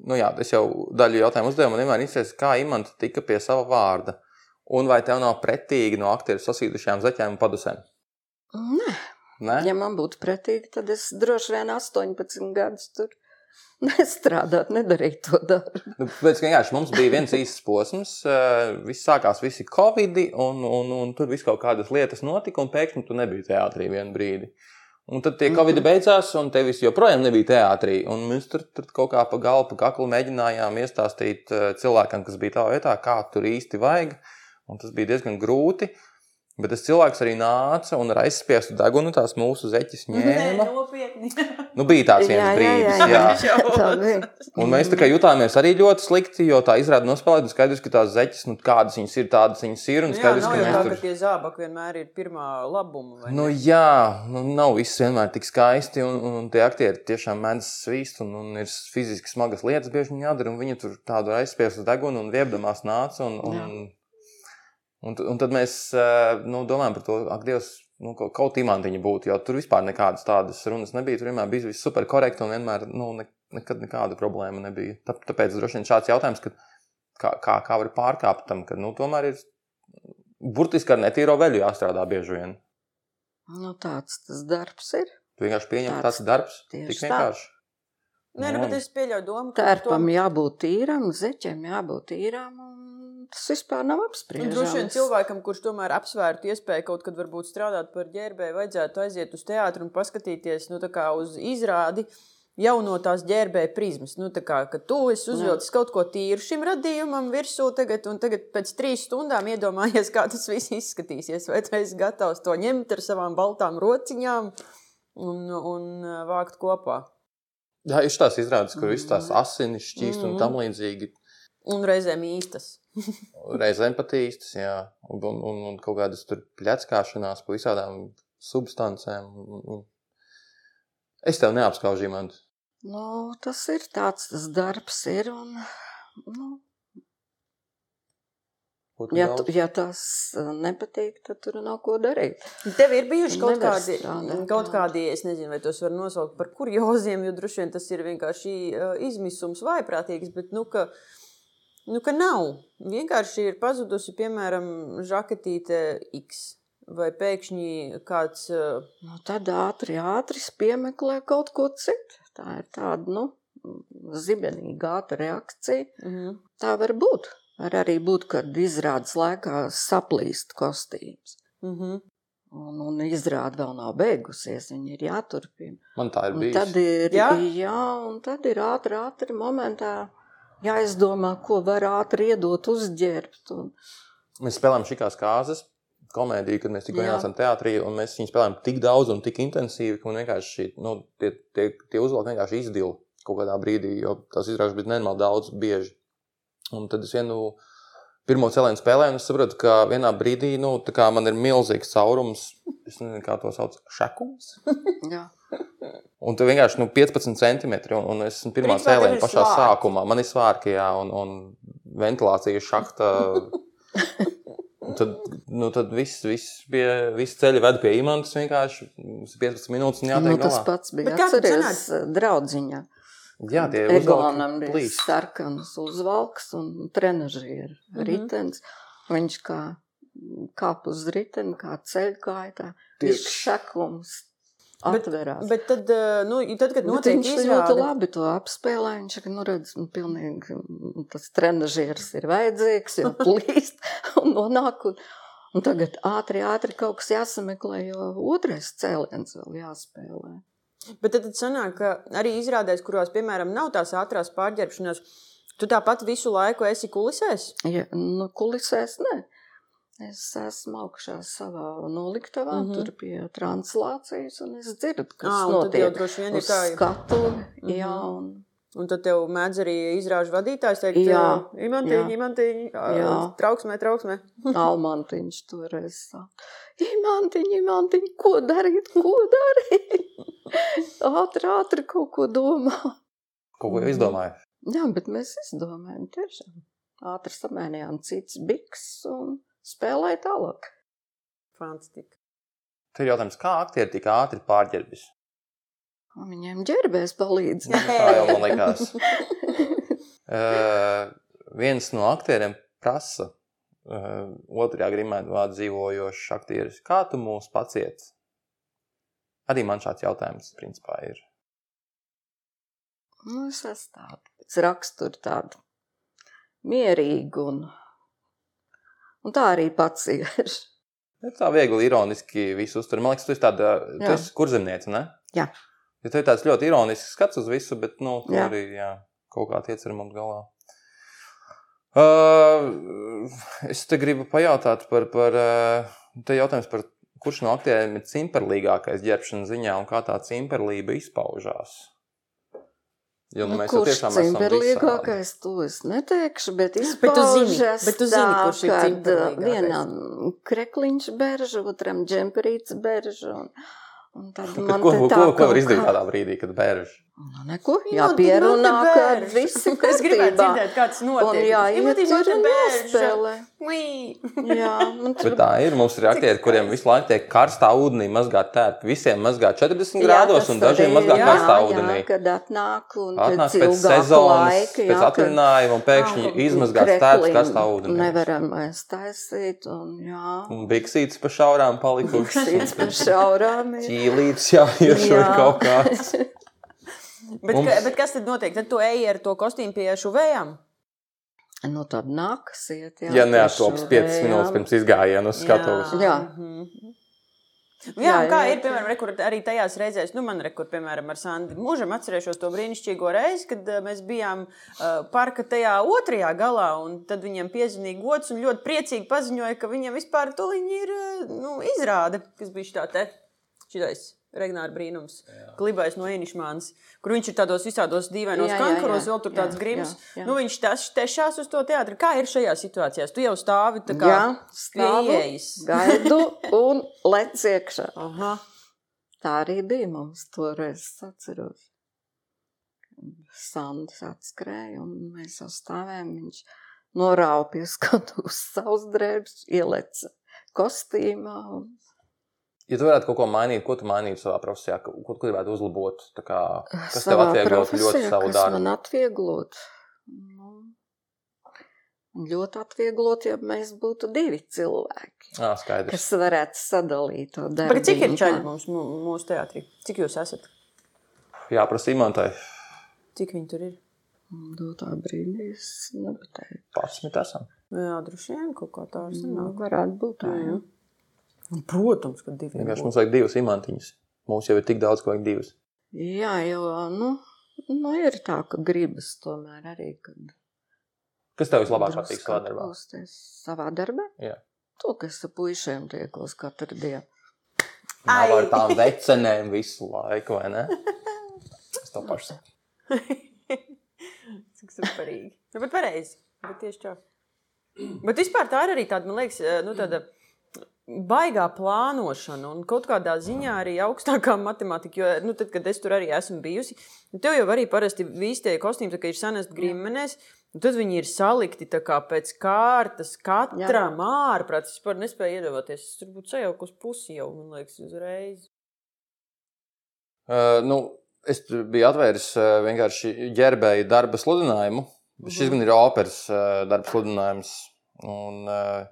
nu jā, es jau daļu jautājumu uzdevu, man vienmēr interesēs, kā Imants tika pie sava vārda. Un vai tev nav pretīgi no aktieru sasīdušajām zeķēm un padusēm? Nē, Nē? ja man būtu pretīgi, tad es droši vien 18 gadus tur nestrādātu, nedarītu to darbu. Nu, tam vienkārši mums bija viens īsts posms, uh, viss sākās visi covid, un, un, un tur viss kaut kādas lietas notika, un pēkšņi tu nebija teātrī vienu brīdi. Un tad tie covid Mhm. beidzās, un tevis joprojām nebija teātrī. Un mēs tur, tur kaut kā pa galvu, pa kaklu mēģinājām iestāstīt uh, cilvēkam, kas bija tā vietā, kā tur īsti vajag. Un tas bija diezgan grūti. Bet tas cilvēks arī nāca un ar aizspiestu degunu tās mūsu zeķes ņēma. nopietni. Nu, bija tāds viens brīdis, jā. jā. Tā bija. Un mēs tā kā jutāmies arī ļoti slikti, jo tā izrāda nospēlēt, un skaidrs, ka tās zeķes, nu, kādas viņas ir, tādas viņas ir. Un Nu, jā, skaidrs, nav ka jau mēs tā, tur. ka tie zābaki vienmēr ir pirmā labuma. vai Nu, jā, nu, nav viss vienmēr tik skaisti, un, un tie aktieri tiešām mēdz svīst, un, un ir fiziski smagas lietas, bieži viņi jādara, un viņi tur tādu aizspiestu degunu un viebdamās nāca. Un, un, Jā. Un, un tad mēs eh, nu, domājam par to, ak, Dievs, nu, kaut, kaut imantiņa būtu, jo tur vispār nekādas tādas runas nebija. Tur vienmēr bija viss super korekti, un vienmēr nu, ne, nekad nekāda problēma nebija. Tā, tāpēc droši vien šāds jautājums, ka, kā, kā, kā var pārkāpt tam, ka nu, tomēr ir burtiski ar netīro veļu jāstrādā bieži vien. Nu, tāds tas darbs ir. Tu vienkārši pieņem, Tāds- tas ir darbs. Tik vienkārši. Nē, nu, bet es pieļauju domu, ka Tērpam jābūt tīram, zeķiem jābūt tīram. un Tas vispār nav Un apspriežams. Droši vien cilvēkam, kurš tomēr apsvērtu iespēju kaut kad varbūt strādāt par ģērbēju, vajadzētu aiziet uz teātru un paskatīties nu, uz izrādi jau no tās ģērbēja prizmas. Nu, tā kā ka tu esi uzvilcis kaut ko tīru šim radījumam virsū, tagad, un tagad pēc trīs stundām iedomājies, kā tas viss izskatīsies. Vai tu esi gatavs to ņemt ar savām baltām rociņām un, un vākt kopā? Jā, ir tās izrādes, kur viss tās asinis šķīst un Mhm. tam līdzīgi. Un reizēm īstas. Reizēm pat īstas, jā. Un, un, un, un kaut kādas tur pļackāšanās pa visādām substancēm. Un, un... Es tev neapskaužu, man. Nu, tas ir tāds, tas darbs ir. Un, nu, ja, tu, ja tas uh, nepatīk, tad tur nav ko darīt. Tev ir bijuši kaut Nevar kādi, strādāt kaut kādi, es nezinu, vai tos var nosaukt par kurioziem, jo droši vien tas ir vienkārši uh, izmisums, vaiprātīgs, bet nu, ka, nu, ka nav. Vienkārši ir pazudusi, piemēram, žaketīte X. Vai pēkšņi kāds. Uh, Nu, tad ātri, ātri piemeklē kaut ko citu. Tā ir tāda, nu, zibenīga ātra reakcija. mm, Tā var būt. Var arī būt, kad izrādes laikā saplīst kostīms. mm -hmm. Un, un izrāde vēl nav beigusies, viņa ir jāturpina. Man tā ir Un bijis. tad ir, Jā? jā? Jā, un tad ir ātri, ātri momentā jāizdomā, ko var ātri iedot, uzģērbt. Un, Mēs spēlējām šīs kārtas. Komēdija, kad mēs tikko ienācām teātrī, un mēs viņu spēlējām tik daudz un tik intensīvi, ka man vienkārši nu, tie, tie, tie uzvalki vienkārši izdila kaut kādā brīdī, jo tās izrādes bija nenormāli daudz, bieži. Un tad es vienu pirmo cēlienu spēlēju, un es saprotu, ka vienā brīdī nu, tā kā man ir milzīgs caurums, es nezinu, kā to sauc, šakums. Un tu vienkārši nu, 15 centimetri, un, un es esmu pirmā ir pašā svārki. sākumā. Man ir svārki, jā, un, un ventilācija šahta tad, nu, tad viss, viss, pie, viss ceļi ved pie imantas vienkārši 15 minūtes Nu, tas galā. pats bija atceries draudziņā. Jā, tie Egonam uzvalki bija plīs. sarkanas uzvalks un trenažieri Mhm. ritens. Viņš kā kāp uz riteni, kā Tieši. viņš šakums Bet- atverās. Bet tad, eh, nu, tad kad Bet notiek viņš ļoti izrāde, labi to apspēlē. Viņš saka, nu, redz, nu, pilnīgi mm, tas trenažieris ir vajadzīgs, jo plīst un nonāk. Un, un tagad ātri, ātri kaut kas jāsameklē, jo otrais cēliens vēl jāspēlē. Bet tad, tad sanāk, ka arī izrādēs, kurās, piemēram, nav tās ātrās pārģērbšanās, tu tāpat visu laiku esi kulisēs. Ja, nu, kulisēs nē. Es esmu augšā savā noliktavā, mm. -hmm. tur pie translācijas, un es dzirdu, kas Ā, un tad notiek. droši vien ir Uz tā, skatuvi, mm Mhm. -hmm. jā, un un tad tev mēdz arī izrāžu vadītājs teikt, Jā, imantiņ, imantiņ, Jā. trauksmē, trauksmē. Almantiņš toreiz saka, imantiņ, imantiņ, ko darīt, ko darīt? ātri, ātri kaut ko domā. Kaut ko jau izdomāju. Jā, bet mēs izdomājam tiešām. Ātri samēnījām cits biks un spēlēja tālāk. Fantastika. Tur ir jautājums, kā aktieri tik ātri pārģērbjas? Viņiem ģērbēs palīdz. Tā jau man likās. Uh, viens no aktieriem prasa, uh, otrajā grimēnā dzīvojošs aktieris, kā tu mūs paciet? Arī man šāds jautājums, principā, ir. Nu, es esmu tāda. Es raksturu tādu mierīgu un, un tā arī paciešu. Ja tā viegli, ironiski visu uztver. Man liekas, tu esi tāda, tu Jā. esi kurzemniece, ne? Jā. Ja tev ir tāds ļoti ironisks skats uz visu, bet, nu, tu Jā. arī, jā, kaut kā tiec ar mums galā. Uh, es te gribu pajautāt par, par uh, te jautājums par, kurš no aktieriem ir cimperlīgākais ģērbšanas ziņā un kā tā cimperlība izpaužās. Jo nu, mēs kurš tiešām esam visādi. cimperlīgākais, to es neteikšu, bet Bet tu zini, izpaužas bet tu zini, tā, kurš ir kad, cimperlīgākais. Vienam krekliņš berža, otram džemperīts berža. Un, un tad Bet man Ko, te tā ko, ko var izdarīt tādā brīdī, kad bērž? Nu, neko, Nu, jāpierunā, nu, te ka viss ir Es gribētu kārtībā. dzirdēt, kāds Un notiek. jāiet Imantiņ, tur un jāspēlē. Jā, tur Bet tā ir. Mums ir aktieri, kuriem visu laiku tiek karstā ūdenī mazgāt tērpu. Visiem mazgā 40 Jā, grādos, un dažiem mazgā jā, karstā jā, ūdenī. Kad atnāk un Atnāk pēc pēc sezonas, laika, pēc jā, kad atvaļinājuma, un pēkšņi izmazgāts tērps krekliņu karstā ūdenī. Nevaram mēs taisīt, un jā. Un biksītes pa šaurām palikušas. Cits par šaurām. Ķīlītes jāiešo ir Jā. kaut kāds. Bet, Mums- ka, bet kas tad notiek? Tad tu ej ar to kostīmu pie šuvējām? Nu, tad nākas iet. Jā, Ja neatops 5 šuvējām. minūtes pirms izgājiena uz skatuves. Jā. Jā, Jā, jā, kā jā, ir, piemēram, rekur, arī tajās reizēs, nu, man rekur, piemēram, ar Sandi mūžam atcerēšos to brīnišķīgo reizi, kad uh, mēs bijām uh, parka tajā otrajā galā, un tad viņam piezīmīja gods un ļoti priecīgi paziņoja, ka viņam vispār tuliņi ir, uh, nu, izrāde, kas bija šitā te, šitais. Regnāra brīnums, klibais no Enišmānas, kur viņš ir tādos visādos dīvainos jā, vēl tur tāds grims. jā, jā. Nu, viņš tas tešās uz to teātri. Kā ir šajā situācijā? Tu jau stāvi tā kā Jā, stāvu, gaidu un lec iekšā. Aha. Tā arī bija mums toreiz, es atceros. Sandrs atskrēja, un mēs jau stāvējām. Viņš norāva pie skatuves savus drēbes, ieleca kostīmā. Un... Ja tu varētu kaut ko mainīt, ko tu mainītu savā profesijā, ko tu gribētu uzlabot, tā kā, kas tev savā atvieglotu ļoti savu kas darbu? Man atvieglot. Nu, ļoti atvieglot, ja mēs būtu divi cilvēki, Jā, skaidrs. kas varētu sadalīt to darbu. Bet cik ir čaļi mums mū- mūsu teātrī? Cik jūs esat? Jāprasa imantai. Cik viņi tur ir? Dotā brīdī es nepateiktu. 11 esam. Jā, droši vien kaut kā tā Nu, sanāk. varētu būt tā, jā. Protams, ka divi. Vienkārši mums vajag divas imantiņas. Mums jau ir tik daudz, ka vajag divas. Jā, jo, nu, nu, ir tā, ka gribas tomēr arī, kad Kas tev vislabāk patīk savā darbā? Savā darbā? Jā. To, kas ar puišiem tiekos katru dienu. Nav ar tām vecenēm visu laiku, vai ne? Es to pašu saku. Cik superīgi. Nu, bet pareizi. Bet tieši tā. Bet vispār tā ir arī tāda, man liekas, nu, tāda baigā plānošana un kaut kādā ziņā arī augstākā matemātika. Jo, nu, tad, kad es tur arī esmu bijusi, tev jau arī parasti visi tie kostīmi, kā ir sanest grimenes. Tad viņi ir salikti pēc kārtas, katram ārprāt. Es vispār nespēju iedomāties. Es tur būtu sajaukus uz pusi jau, man liekas, uzreiz. Uh, nu, es biju atvēris uh, vienkārši ģērbēju darba sludinājumu. Mm -hmm. Šis gan ir operas uh, darba sludinājums. Un, uh,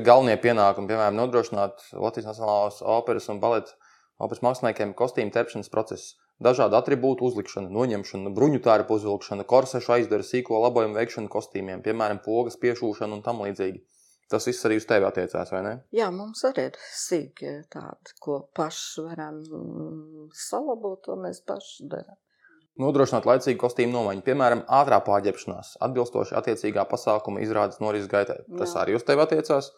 galvenie pienākumi, piemēram, nodrošināt Latvijas Nacionālās operas un baleta operas māksliniekiem kostīmu tepšanas procesu, dažādu attribūtu uzlikšana, noņemšana, bruņu tārpu uzvilkšana, korsešu aizdara, sīko labojumu veikšana kostīmiem, piemēram, pogas piešūšana un tam līdzīgi. Tas viss arī uz tevi attiecās, vai ne? Jā, mums arī ir sīki tādi, ko paši varam salabot, to mēs paši darām. Nodrošināt laicīgu kostīmu nomaiņu, piemēram, ātrā pārģērbšanās, atbilstoši attiecīgā pasākuma izrādes norises gaitai. Tas arī uz tevi attiecās.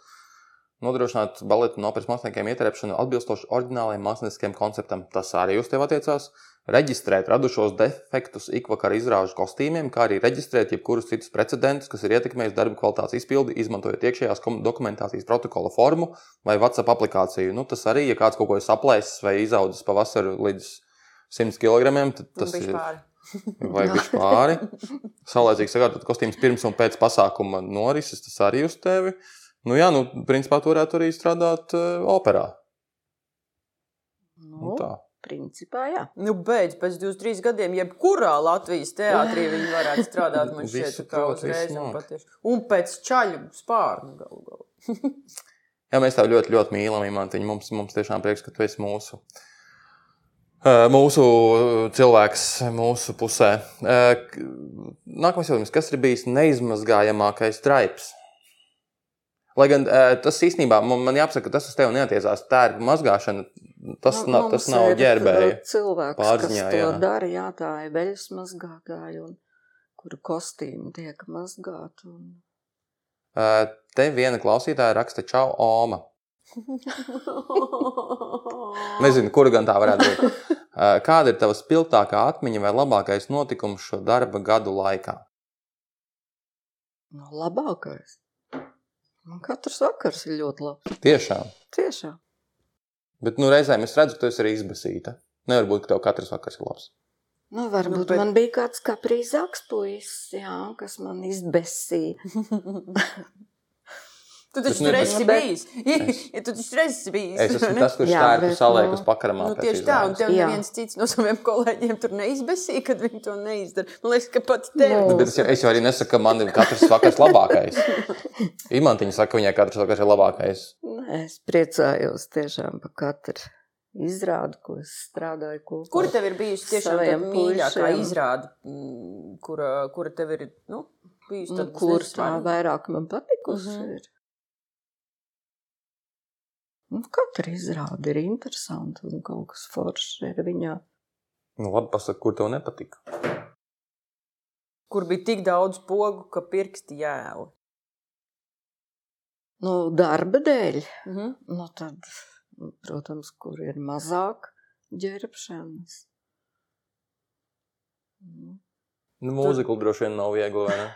Nodrošināt baleta un operas māksliniekiem ietrepšanu atbilstoši oriģinālajiem mākslinieckajiem konceptam. Tas arī uz tevi attiecās. Reģistrēt radušos defektus ikvakar izrāžu kostīmiem, kā arī reģistrēt jebkurus citus precedentus, kas ir ietekmējis darba kvalitātes izpildi, izmantojot iekšējās dokumentācijas protokola formu vai WhatsApp aplikāciju. Nu, tas arī, ja kāds kaut ko ir saplēsis vai izaudzis pavasaru līdz 100 kg. Tas ir pāri. vai viņš pāri. Saulēcīgi sagatavot kostīmus pirms un pēc pasākuma norises, tas arī uz tevi. Nu, jā, nu, principā tu varētu arī strādāt uh, operā. Nu, nu, tā. Principā, jā. Nu, beidz, pēc 23 gadiem, jebkurā Latvijas teātrī viņi varētu strādāt. Man šķiet, ka uzreiz un patieši. Un pēc čaļu spārnu galu galā. jā, mēs tev ļoti, ļoti mīlam, Imantiņ. Mums, mums tiešām prieks, ka tu esi mūsu. Uh, mūsu cilvēks, mūsu pusē. Eh, nākamais jautājums, kas ir bijis neizmazgājamākais traips? Lai gan eh, tas īstenībā man, man jāapsaka, ka tas uz tevi neatiecās. Tā ir mazgāšana, tas, nu, nav, tas nav ģērbēja. Cilvēks, pārziņā, kas to jā. dara, jā, tā ir veļas mazgātāja, un kuru kostīmu tiek mazgāt. Un... Te viena klausītāja raksta Čau, Oma. Nezinu, kur gan tā varētu būt. Kāda ir tava spilgtākā atmiņa vai labākais notikums šo darba gadu laikā? No, nu, labākais. Man katrs vakars ir ļoti labs. Tiešām. Tiešām. Bet nu, reizēm es redzu, ka tu esi arī izbasīta. Nevar būt, ka tev katrs vakars ir labs. Nu, varbūt nu, bet... man bija kāds kaprīzāks puisis, kas man izbesīja. Tu taču tur esi bijis. Ja tu taču esi bijis. Es esmu tas, kurš tā ir salēk uz pakaramā. Nu, tieši tā, un tev neviens cits no saviem kolēģiem tur neizbesīja, kad viņi to neizdara. Man liekas, ka pat tev. Nu, bet es jau, es jau arī nesaku, ka man ir katrs vakars labākais. Imantiņa saka, ka viņai katrs vakars ir labākais. Nē, es priecājos tiešām par katru izrādi, ko es strādāju kopā. Kura tev ir bijusi tiešām tā mīļākā izrāde, kura, kura tev ir, nu, bijusi tad? Nu, kur tā vairāk man patikusi mm -hmm. Ir? Nu, katra izrāde ir interesanta un kaut kas foršs ir viņā. Nu, labi, pasak, kur tev nepatika? Kur bija tik daudz pogu, ka pirksti jēli? Nu, darba dēļ. Mm -hmm. nu, tad, protams, kur ir mazāk ģērbšanas. Nu, nu mūziklu droši vien nav viegli, vai ne?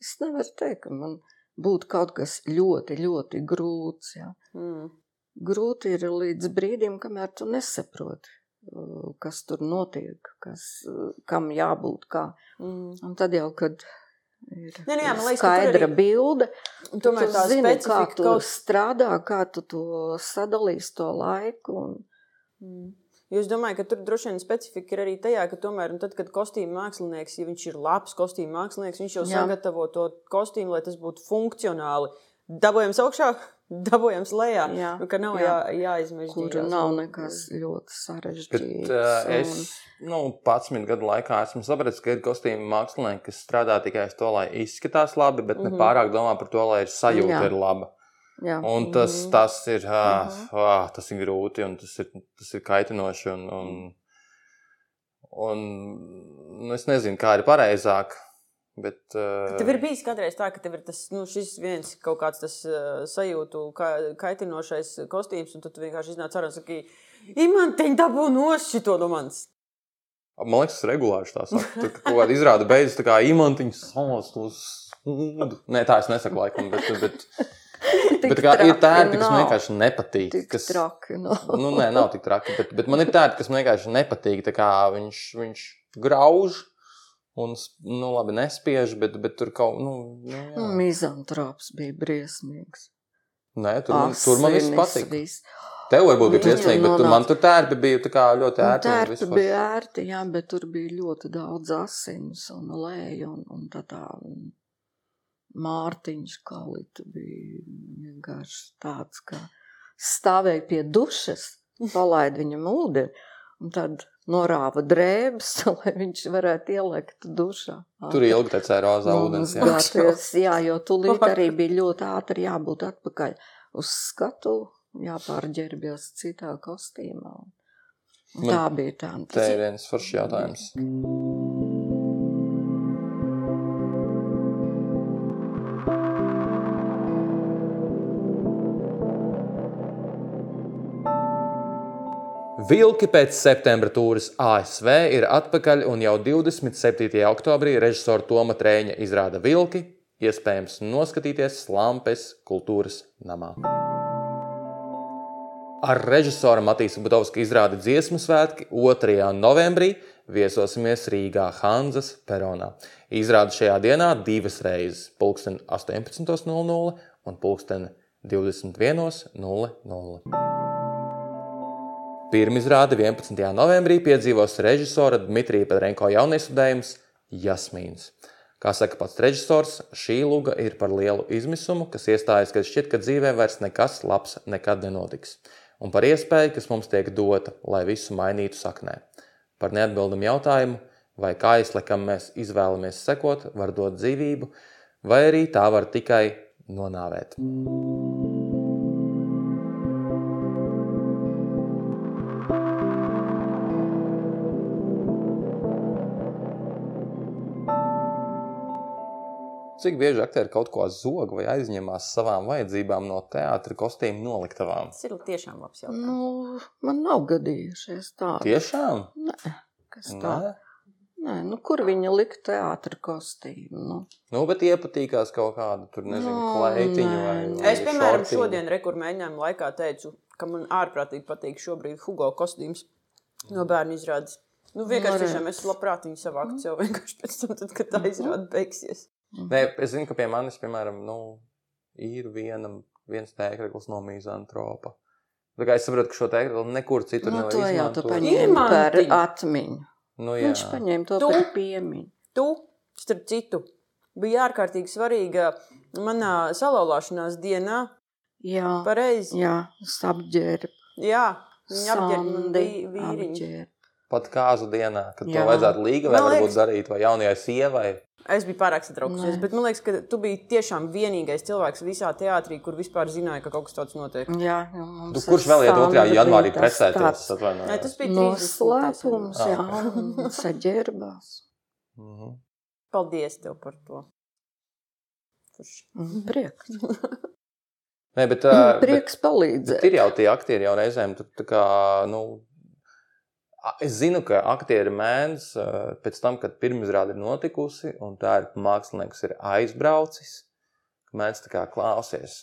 Es nevaru teikt, ka man būtu kaut kas ļoti, ļoti grūts. Ja. Mm grūti ir līdz brīdim, kamēr tu nesaproti, uh, kas tur notiek, kas, uh, kam jābūt kā. Mm. Un tad jau, kad ir ne, ne, jā, liekas, skaidra arī... bilde, tomēr tu zini, kā tu kaut... strādā, kā tu to sadalīsi to laiku. Un... Mm. Jo es domāju, ka tur droši vien specifika ir arī tajā, ka tomēr, tad, kad kostīma mākslinieks, ja viņš ir labs kostīma mākslinieks, viņš jau Jā. sagatavo to kostīmu, lai tas būtu funkcionāli. Dabūjams augšā, dabūjams lejā. Jā, nu, ka nav jā. Jā, jāizmežģī. Kur nav nekas ļoti sarežģīts. Bet, uh, es nu, 11 gadu laikā esmu sapratis, ka ir kostīmu mākslinieki, kas strādā tikai uz to, lai izskatās labi, bet mm -hmm. ne mhm. pārāk domā par to, lai ir sajūta jā. ir laba. Jā. Un tas, mm tas, ir, uh, uh, tas ir grūti un tas ir, tas ir kaitinoši. Un, un, un, un es nezinu, kā ir pareizāk. Bet, uh... Tev ir bijis kādreiz tā, ka tev ir tas nu, viens kaut kāds tas, uh, sajūtu, ka, kaitinošais kostīms, un tu vienkārši iznāc ārā un saki, imantiņ, dabū nos šito no manis. Man liekas, tas regulāri tā. Tur kaut kāda izrāda beidzas tā kā imantiņš salas tos. Nē, tā es nesaku laikam, bet, bet Bet kā, ir tādi, kas man nav. vienkārši nepatīk. Tik Kas, traki. No. nu, nē, nav tik traki. Bet, bet man ir tādi, kas man vienkārši nepatīk. Tā kā viņš, viņš grauž un, nu, labi, nespiež, bet, bet tur kaut nu, nu, jā. Mizantrops bija briesmīgs. Nē, tur, man, tur man viss Asinis, patīk. viss. Tev varbūt bija Viņam briesmīgi, bet tur man tur tērpi bija tā kā ļoti Un ērti. Tērpi bija ērti, jā, bet tur bija ļoti daudz asins un lēju un, un tā tā. Un Mārtiņš Kalita bija vienkārši tāds, ka stāvēja pie dušas, palaida viņam ūdeni un tad norāva drēbes, lai viņš varētu ielikt dušā. Tur ilgi tecēja rozā Nu, ūdens. Jā. Mazgāties, jā, jo tūlīt arī bija ļoti ātri jābūt atpakaļ uz skatu, jāpārģērbjas citā kostīmā. Un Man- Tā bija tā. Te ir viens foršs jautājums. Vilki pēc septembra tūres ASV ir atpakaļ, un jau 27. oktobrī režisora Toma Trēņa izrāda Vilki, iespējams noskatīties Slampes kultūras namā. Ar režisora Matīsa Budovska izrādi dziesmu svētki 2. novembrī viesosimies Rīgā Hanzas peronā. Izrādi šajā dienā divas reizes - pulksten 18.00 un pulksten 21.00. Pirmizrāde 11. novembrī piedzīvos režisora Dmitrija Pedrenko jauniestudējums Jasmīns. Kā saka pats režisors, šī luga ir par lielu izmisumu, kas iestājas, kad šķiet, ka dzīvē vairs nekas labs nekad nenotiks, un par iespēju, kas mums tiek dota, lai visu mainītu saknē. Par neatbildumu jautājumu, vai kaisle, kam mēs izvēlamies sekot, var dot dzīvību, vai arī tā var tikai nonāvēt. Cik bieži aktieri kaut ko zog vai aizņemās savām vajadzībām no teātra kostīmu noliktavām? Tas ir tiešām labs jautājums. Nu, man nav gadījušies tādi. Tiešām? Nē, kas tā? Nē. Nē, nu, kur viņa lika teātra kostīmu? Nu, Nu, bet iepatīkās kaut kāda tur, nezinu, Nu, kleitiņu vai, vai Es, piemēram, šortiņu. šodien rekur mēģinājumu laikā teicu, ka man ārprātīgi patīk šobrīd Hugo kostīms no bērnu izrādes. Nu, vienkārši Varētu. tiešām es labprāt viņu savāktu sev vienkārši pēc tam, tad, kad tā izrāde beigsies. Nē, es zinu, ka pie manis, piemēram, nu, ir viena, viens tēkļus no mizantropa. Tā kā es saprotu, ka šo tēkļu nekur citur nu nevar to jau tu izmantot. paņēmi par atmiņu. Nu, jā. Viņš paņēma to Tu? par piemiņu. Tu, starp citu, bija ārkārtīgi svarīga manā salauzšanās dienā. Jā, Pareizi. jā es apģērbu. Jā, viņa apģērba vīriņu. apģērbu. Pat kāzu dienā, kad Jā. to vajadzētu līga vai Man varbūt liekas- darīt, vai jaunajai sievai. Es biju pārāk satraukusies, bet man liekas, ka tu biji tiešām vienīgais cilvēks visā teātrī, kur vispār zināja, ka kaut kas tāds notiek. Jā, jā, mums Tu, Nu, kurš vēl iet 2. Sandru janvārī precēties? Nē, tas bija Noslēpums, 30. jā, un saģērbās. Mhm. Paldies tev par to. Un Prieks. Nē, bet, uh, Prieks palīdzēt. bet ir jau tie aktieri jau reizēm, tā kā, nu, es zinu, ka aktieri mēdz uh, pēc tam, kad pirmizrāde ir notikusi, un tā ir mākslinieks ir aizbraucis, ka mēdz tā kā klausies.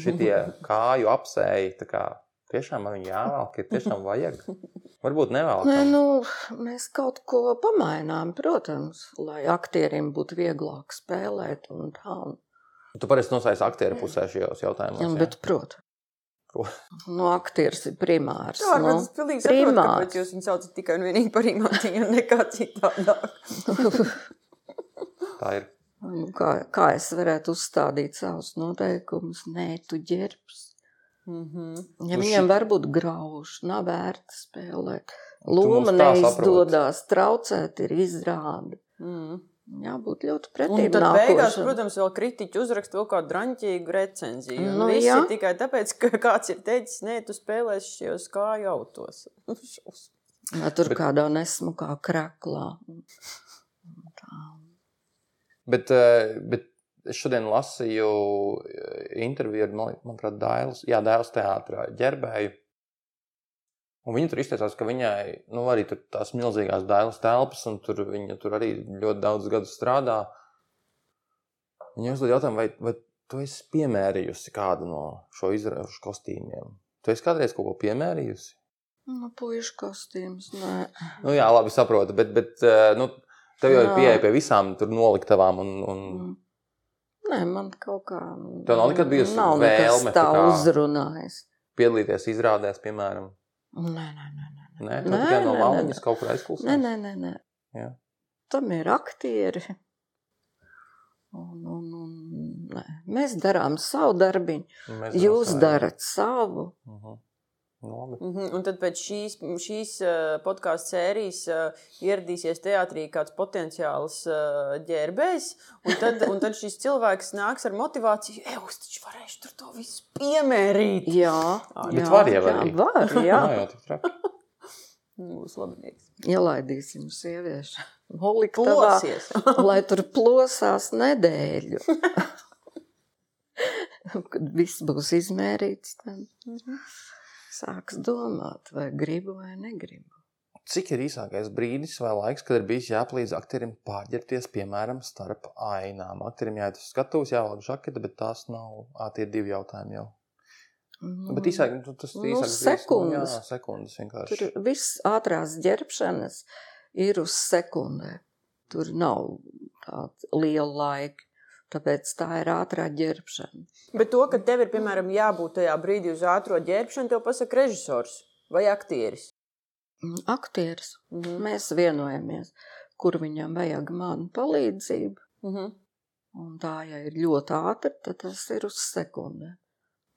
Šitie kāju apsēji, tā kā tiešām man viņi jāvelk, ir tiešām vajag. Varbūt Nē, nevēl. nu, mēs kaut ko pamainām, protams, lai aktieriem būtu vieglāk spēlēt un tā. Un, Tu parasti nosaisti aktieru pusē šajos jautājumos. jā, bet, protams? Nu, aktieris ir primārs. Jā, nu. es pilnīgi primārs. kāpēc jūs viņu saucat tikai un vienīgi par imantiņu un nekā citādāk. Tā ir. Nu, Kā, kā es varētu uzstādīt savus noteikumus? Nē, tu ģērbs. Mhm. Ja Nu, viņam šī- var būt grauži, nav vērts spēlēt. Loma neizdodas, traucēt ir izrāde. Mhm. Jābūt ļoti Un pretīm tad beigās, nākošam. protams, vēl kritiķi uzraksta vēl kādu draņķīgu recenziju. Nu, viss jā. tikai tāpēc, ka kāds ir teicis, nē, tu spēlēsi šajos kāju autos. Šausmas. Vai tur Bet- kādā nesmukā kraklā. Tā. Bet, eh, bet es šodien lasīju eh, interviju ar, man- manuprāt, Dailas, jā, Dailas teātrā ģerbēju. Un viņa tur izteicās, ka viņai nu, arī tur tās milzīgās dailas telpas, un tur viņa tur arī ļoti daudz gadu strādā. Viņa uzdod jautājumu, vai, vai tu esi piemērījusi kādu no šo izrāžu kostīmiem. Tu esi kādreiz kaut ko piemērījusi? Nu, puišu kostīms, nē. Nu, jā, labi, saprotu, bet, bet eh, nu, tev jau ir pieeja pie visām tur noliktavām. Un, un... Mm. Nē, man kaut kā. Tev nav nekad bijusi nav vēlme tā uzrunājis. piedalīties izrādēs, piemēram. Nē, nē, nē. nē. Nē, tu Nē, tikai no nē. kaut kur aizklausās. Nē, nē, nē. nē. Jā. Tam ir aktieri. Un, un, un, nē. Mēs darām savu darbiņu, jūs darat savu. Uh -huh. Labi. Mm -hmm. Un tad pēc šīs, šīs uh, podkāstu sērijas uh, ieradīsies teātrī kāds potenciāls uh, ģērbējs. Un tad, un tad šis cilvēks nāks ar motivāciju, ej, es taču varēšu tur to visu piemērīt. Jā, bet jā, var jau jā, arī. var, jā. jau tik traki. Būs labnieks. Ielaidīsim sieviešu. Holiktavā, Plosies. lai tur plosās nedēļu. Kad viss būs izmērīts, tad sāks domāt, vai gribu vai negribu. Cik ir īsākais brīdis vai laiks, kad ir bijis jāpalīdz aktierim pārģērties, piemēram, starp ainām? Aktierim jāiet uz skatuves, jāvelk žakete, bet tās nav. Tie ir divi jautājumi jau. Nu, Bet īsāk, nu, tas Nu, īsāks brīdis, sekundes. Nu, jā, sekundes vienkārši. Tur viss ātrās ģērbšanas ir uz sekundē. Tur nav tāda liela laika. Tāpēc tā ir ātrā ģērbšana. Bet to, ka tev ir piemēram jābūt tajā brīdī uz ātrā ģērbšanu, tev pasaka režisors vai aktieris. Mm, Aktieris. Mhm. Mēs vienojamies, kur viņam vajag manu palīdzību. Mhm. Un tā, ja ir ļoti ātri, tad tas ir uz sekundē.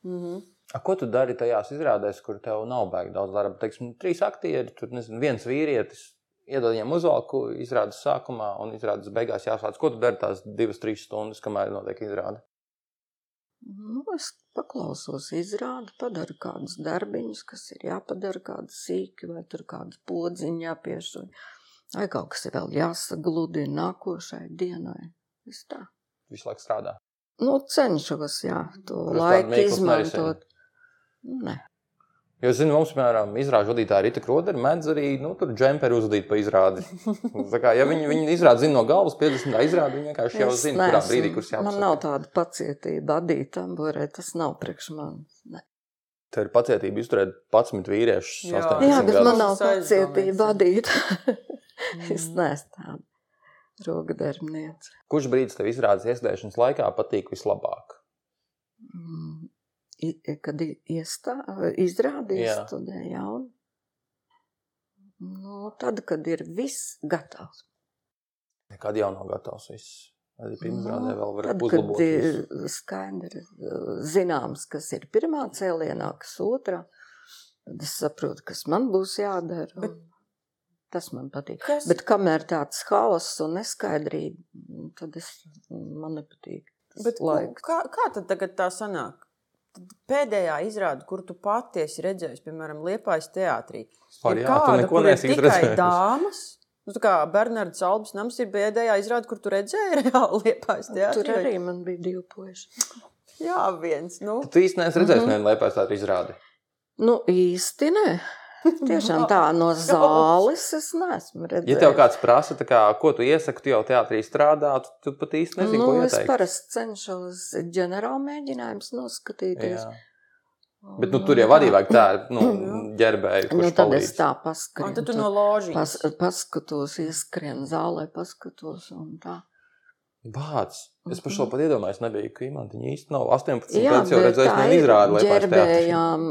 Mhm. A, ko tu dari tajās izrādēs, kur tev nav baigi daudz darba? Teiksim, trīs aktieri, tur nezinu, viens vīrietis. Iedod viņam uzvalku, izrādes sākumā un izrādes beigās jāsāc. Ko tu dari tās divas, trīs stundas, kamēr notiek izrāde? Nu, es paklausos, izrādu, padaru kādus darbiņus, kas ir jāpadara, kādi sīki, vai tur kādas podziņa jāpiešķir. Vai kaut kas ir vēl jāsagludina nākošai dienai. Viss tā. Visu laiku strādā. Nu, cenšos, jā, to tādu laiku izmantot. Nē, Jo, es zinu, mums, piemēram, izrāžu vadītāja Rīta Krodera mēdz arī nu, tur džemperi uzvadīt pa izrādi. Tā kā, ja viņi, viņi izrāda zina no galvas 50. izrādi, viņi vienkārši jau es zina, kurā neesmu- brīdī, kurš Man jāapsaka. nav tāda pacietība adīt tamborē, tas nav priekš manis. Ne. Tev ir pacietība izturēt 11 vīriešus. Jā. 18 Jā, bet gadus. man nav pacietība adīt. es Mhm. neesmu tāda rokdarbniece. Kurš brīdis tev izrādes iestāšanas laikā patīk vislabāk? Mm, Kad i- iestā, izrādīja Jā. studē jaunu. Nu, tad, kad ir viss gatavs. Nekad jau nav gatavs viss. Arī pirms rādē vēl var Nu, tad, uzlabot. kad ir visu. skaidri zināms, kas ir pirmā cēlienā, kas otrā, tad es saprotu, kas man būs jādara. Bet- Tas man patīk. Kas? Bet kamēr tāds haoss un neskaidrība, tad es, man nepatīk. Bet, ko- laiks. kā, kā tad tagad tā sanāk? Pēdējā izrāde, kur tu patiesi redzēji, piemēram, Liepājas teātrī, Par ir jā, tu kāda, neko kur ir tikai izredzējis. dāmas. Nu, tā kā Bernards Albs nams ir pēdējā izrāde, kur tu redzēji reāli Liepājas teātrī. Tur arī man bija divi puiši. Jā, viens. Nu. Tu īsti neesi redzējis, mm -hmm. nevienu tādu izrādi. Nu, īsti nē. Tiešām tā no zāles es neesmu redzējis. Ja tev kāds prasa, kā, ko tu iesaki, tu jau teātrī strādā, tu, tu pat īsti nezini, nu, ko es ieteikt. parasti cenšos ģenerāli mēģinājumus noskatīties. Jā. Bet nu, tur jau arī vajag tādu nu, ģērbēju, Nu, tad palīdz. es tā paskatos. tad tu no ložas. Pas, paskatos, ieskrienu zālē, paskatos un tā. Bāc, es par Mhm. šo pat iedomājos, nebija Kīmantiņa īsti nav. 18 Jā, gadus jau vienu ir izrādi, lai ģērbējām,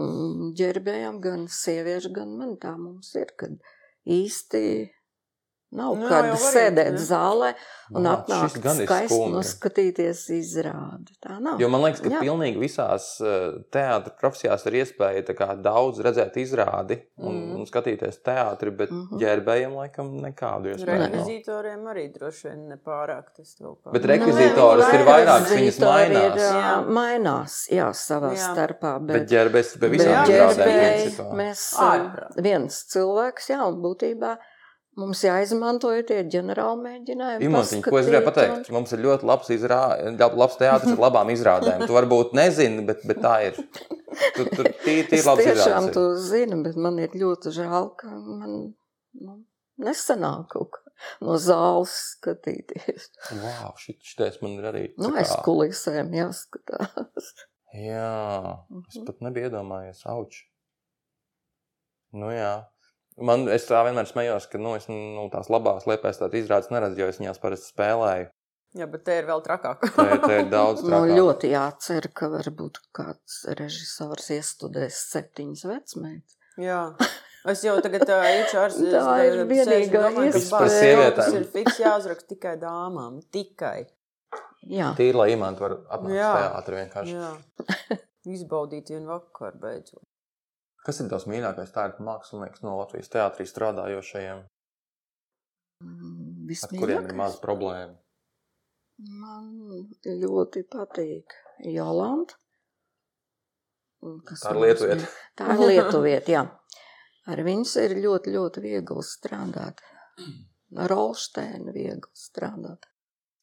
ģērbējām gan sieviešu, gan man. Tā mums ir, kad īsti nav Nu, kad jau var sēdēt jā. zālē un ir skaisti noskatīties izrādi. Tā nav. Jo man liekas, ka Jā. pilnīgi visās teātris profesijās ir iespēja tā kā daudz redzēt izrādi un, Mhm. un skatīties teātri, bet Mhm. ģērbējiem laikam nekādu iespēju. nav. Rekvizītoriem arī droši vien nepārāk tas kaut kā. Bet Nu, rekvizītoras nē, ir vairākas, viņas mainās. Ir, Jā. mainās, jā, savā Jā. starpā. Bet Bet, ģērbējs pie visām izrādēm mēs Ārprāt. viens cilvēks, jā, un būtībā mums jāizmanto tie ģenerāli mēģinājumi. Imantiņ, ko es gribēju pateikt? Mums ir ļoti labs, izrā... labs teātris ar labām izrādēm. Tu varbūt nezini, bet, bet tā ir. Tur tur tī, tī Es labs tiešām izrādes. ir. to zinu, bet man ir ļoti žēl, ka man nu, nesanāk kaut kā. no zāles skatīties. Wow, šit, šitais man ir arī. Nu, tā aiz kulisēm jāskatās. Jā, es Mhm. pat nebiju iedomājies, auč. Nu jā. Man, es tā vienmēr smējos, ka nu, es nu, tās labās liepais tādas izrādes neredzu, jo es viņās parasti spēlēju. Jā, bet te ir vēl trakāk. Tā ir, tā ir daudz Nu, trakāk. ļoti jācer, ka varbūt kāds režisors iestudēs septiņas vecmētes. Jā. Es jau tagad ar Tā ir vienīgā Viss par Tas sievietēm. ir fiks jāuzraksta tikai dāmām. Tikai. Jā, Tīri, lai imantu var apmācīt teātri vienkārši. Jā. Izbaudīt vienu vakaru beidzot. Kas ir tavs mīļākais tērpa mākslinieks no Latvijas teātrī strādājošajiem, Mm, ar kuriem ir vismīļākais. maz problēma? Man ļoti patīk Jolanta. Kas Tā ir ir- Tā ir lietuvieta, jā. Ar viņus ir ļoti, ļoti viegli strādāt. Ar Rolsteinu viegli strādāt.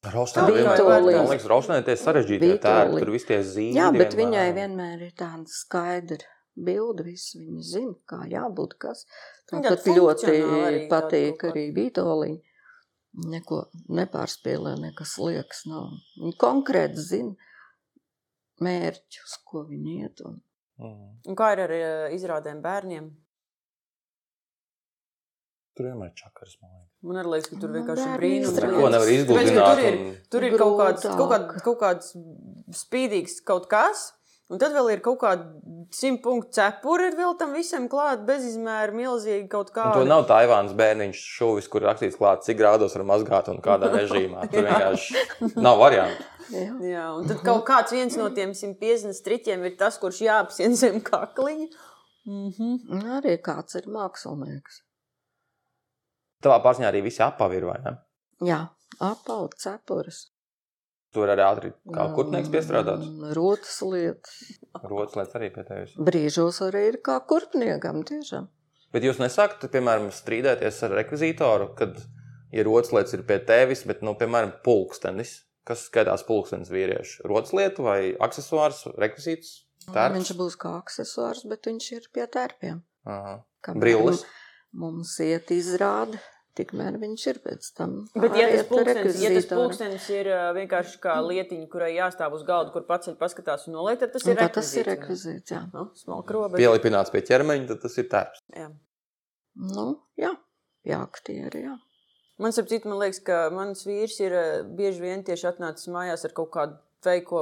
Rošana Tā vienmēr, man liekas, Rošanai tie sarežģītie tērpi, tur viss tie zīmi. Jā, bet viņai vienmēr ir tāda skaidra bilde. Visu viņa zina, kā jābūt. Kas. Tāpat tāda ļoti arī patīk arī Vitoļiņa. Neko nepārspēlē, nekas liekas. Nav. Viņa konkrēti zina mērķus, ko viņi iet. Un... Mm. Un kā ir ar eh, izrādēm bērniem? Tur vienmēr ir čakars, man liekas. Man arī liekas, ka tur Nu, vienkārši ir brīnums. izrādes. Neko nevar izgludināt. Tur ir, tur ir kaut, kāds, kaut, kād, kaut kāds spīdīgs kaut kas. Un tad vēl ir kaut kāda simt punktu cepura, ir vēl tam visam klāt, bezizmēra, milzīgi kaut Un kā. to nav Taivānas bērniņš šuvis, kur rakstīts klāt, cik grādos var mazgāt un kādā režīmā. Tur vienkārši nav variantu. Jā. Jā, un tad kaut kāds viens no tiem 150 striķiem ir tas, kurš jāapsien zem kakliņa. Mm -hmm. Un Arī kāds ir mākslinieks. Tavā pārziņā arī visi apavi ir, vai ne? Jā, apaut cepures. Tur arī ātri kā kurpnieks piestrādāts. Rotas lietas. Rotas lietas arī pie tevis. Brīžos arī ir kā kurpniekam tiešām. Bet jūs nesākat, piemēram, strīdēties ar rekvizītoru, kad ir rotas lietas ir pie tevis, bet, nu, piemēram, pulkstenis. Kas skaitās pulkstenis vīriešu? Rotas lieta vai aksesuārs, rekvizīts? Tērps? Viņš būs kā accessors, bet viņš ir pie tērpiem. Brilles. Mums iet izrāde, tikmēr viņš ir pēc tam. Bet, ja tas, pulkstenis, ja tas pulkstenis ir vienkārši kā lietiņa, kurai jāstāv uz galda, kur pats paskatās un noliek, tad tas ir Un tad tas ir rekvizīts. rekvizīts, jā. Nu, smalka roba. Pielipināts pie ķermeņa, tad tas ir tērps. Jā. Nu, jā, jā, aktieri, jā. Man ap citu, man liekas, ka mans vīrs ir bieži vien tieši atnācis mājās ar kaut kādu veiko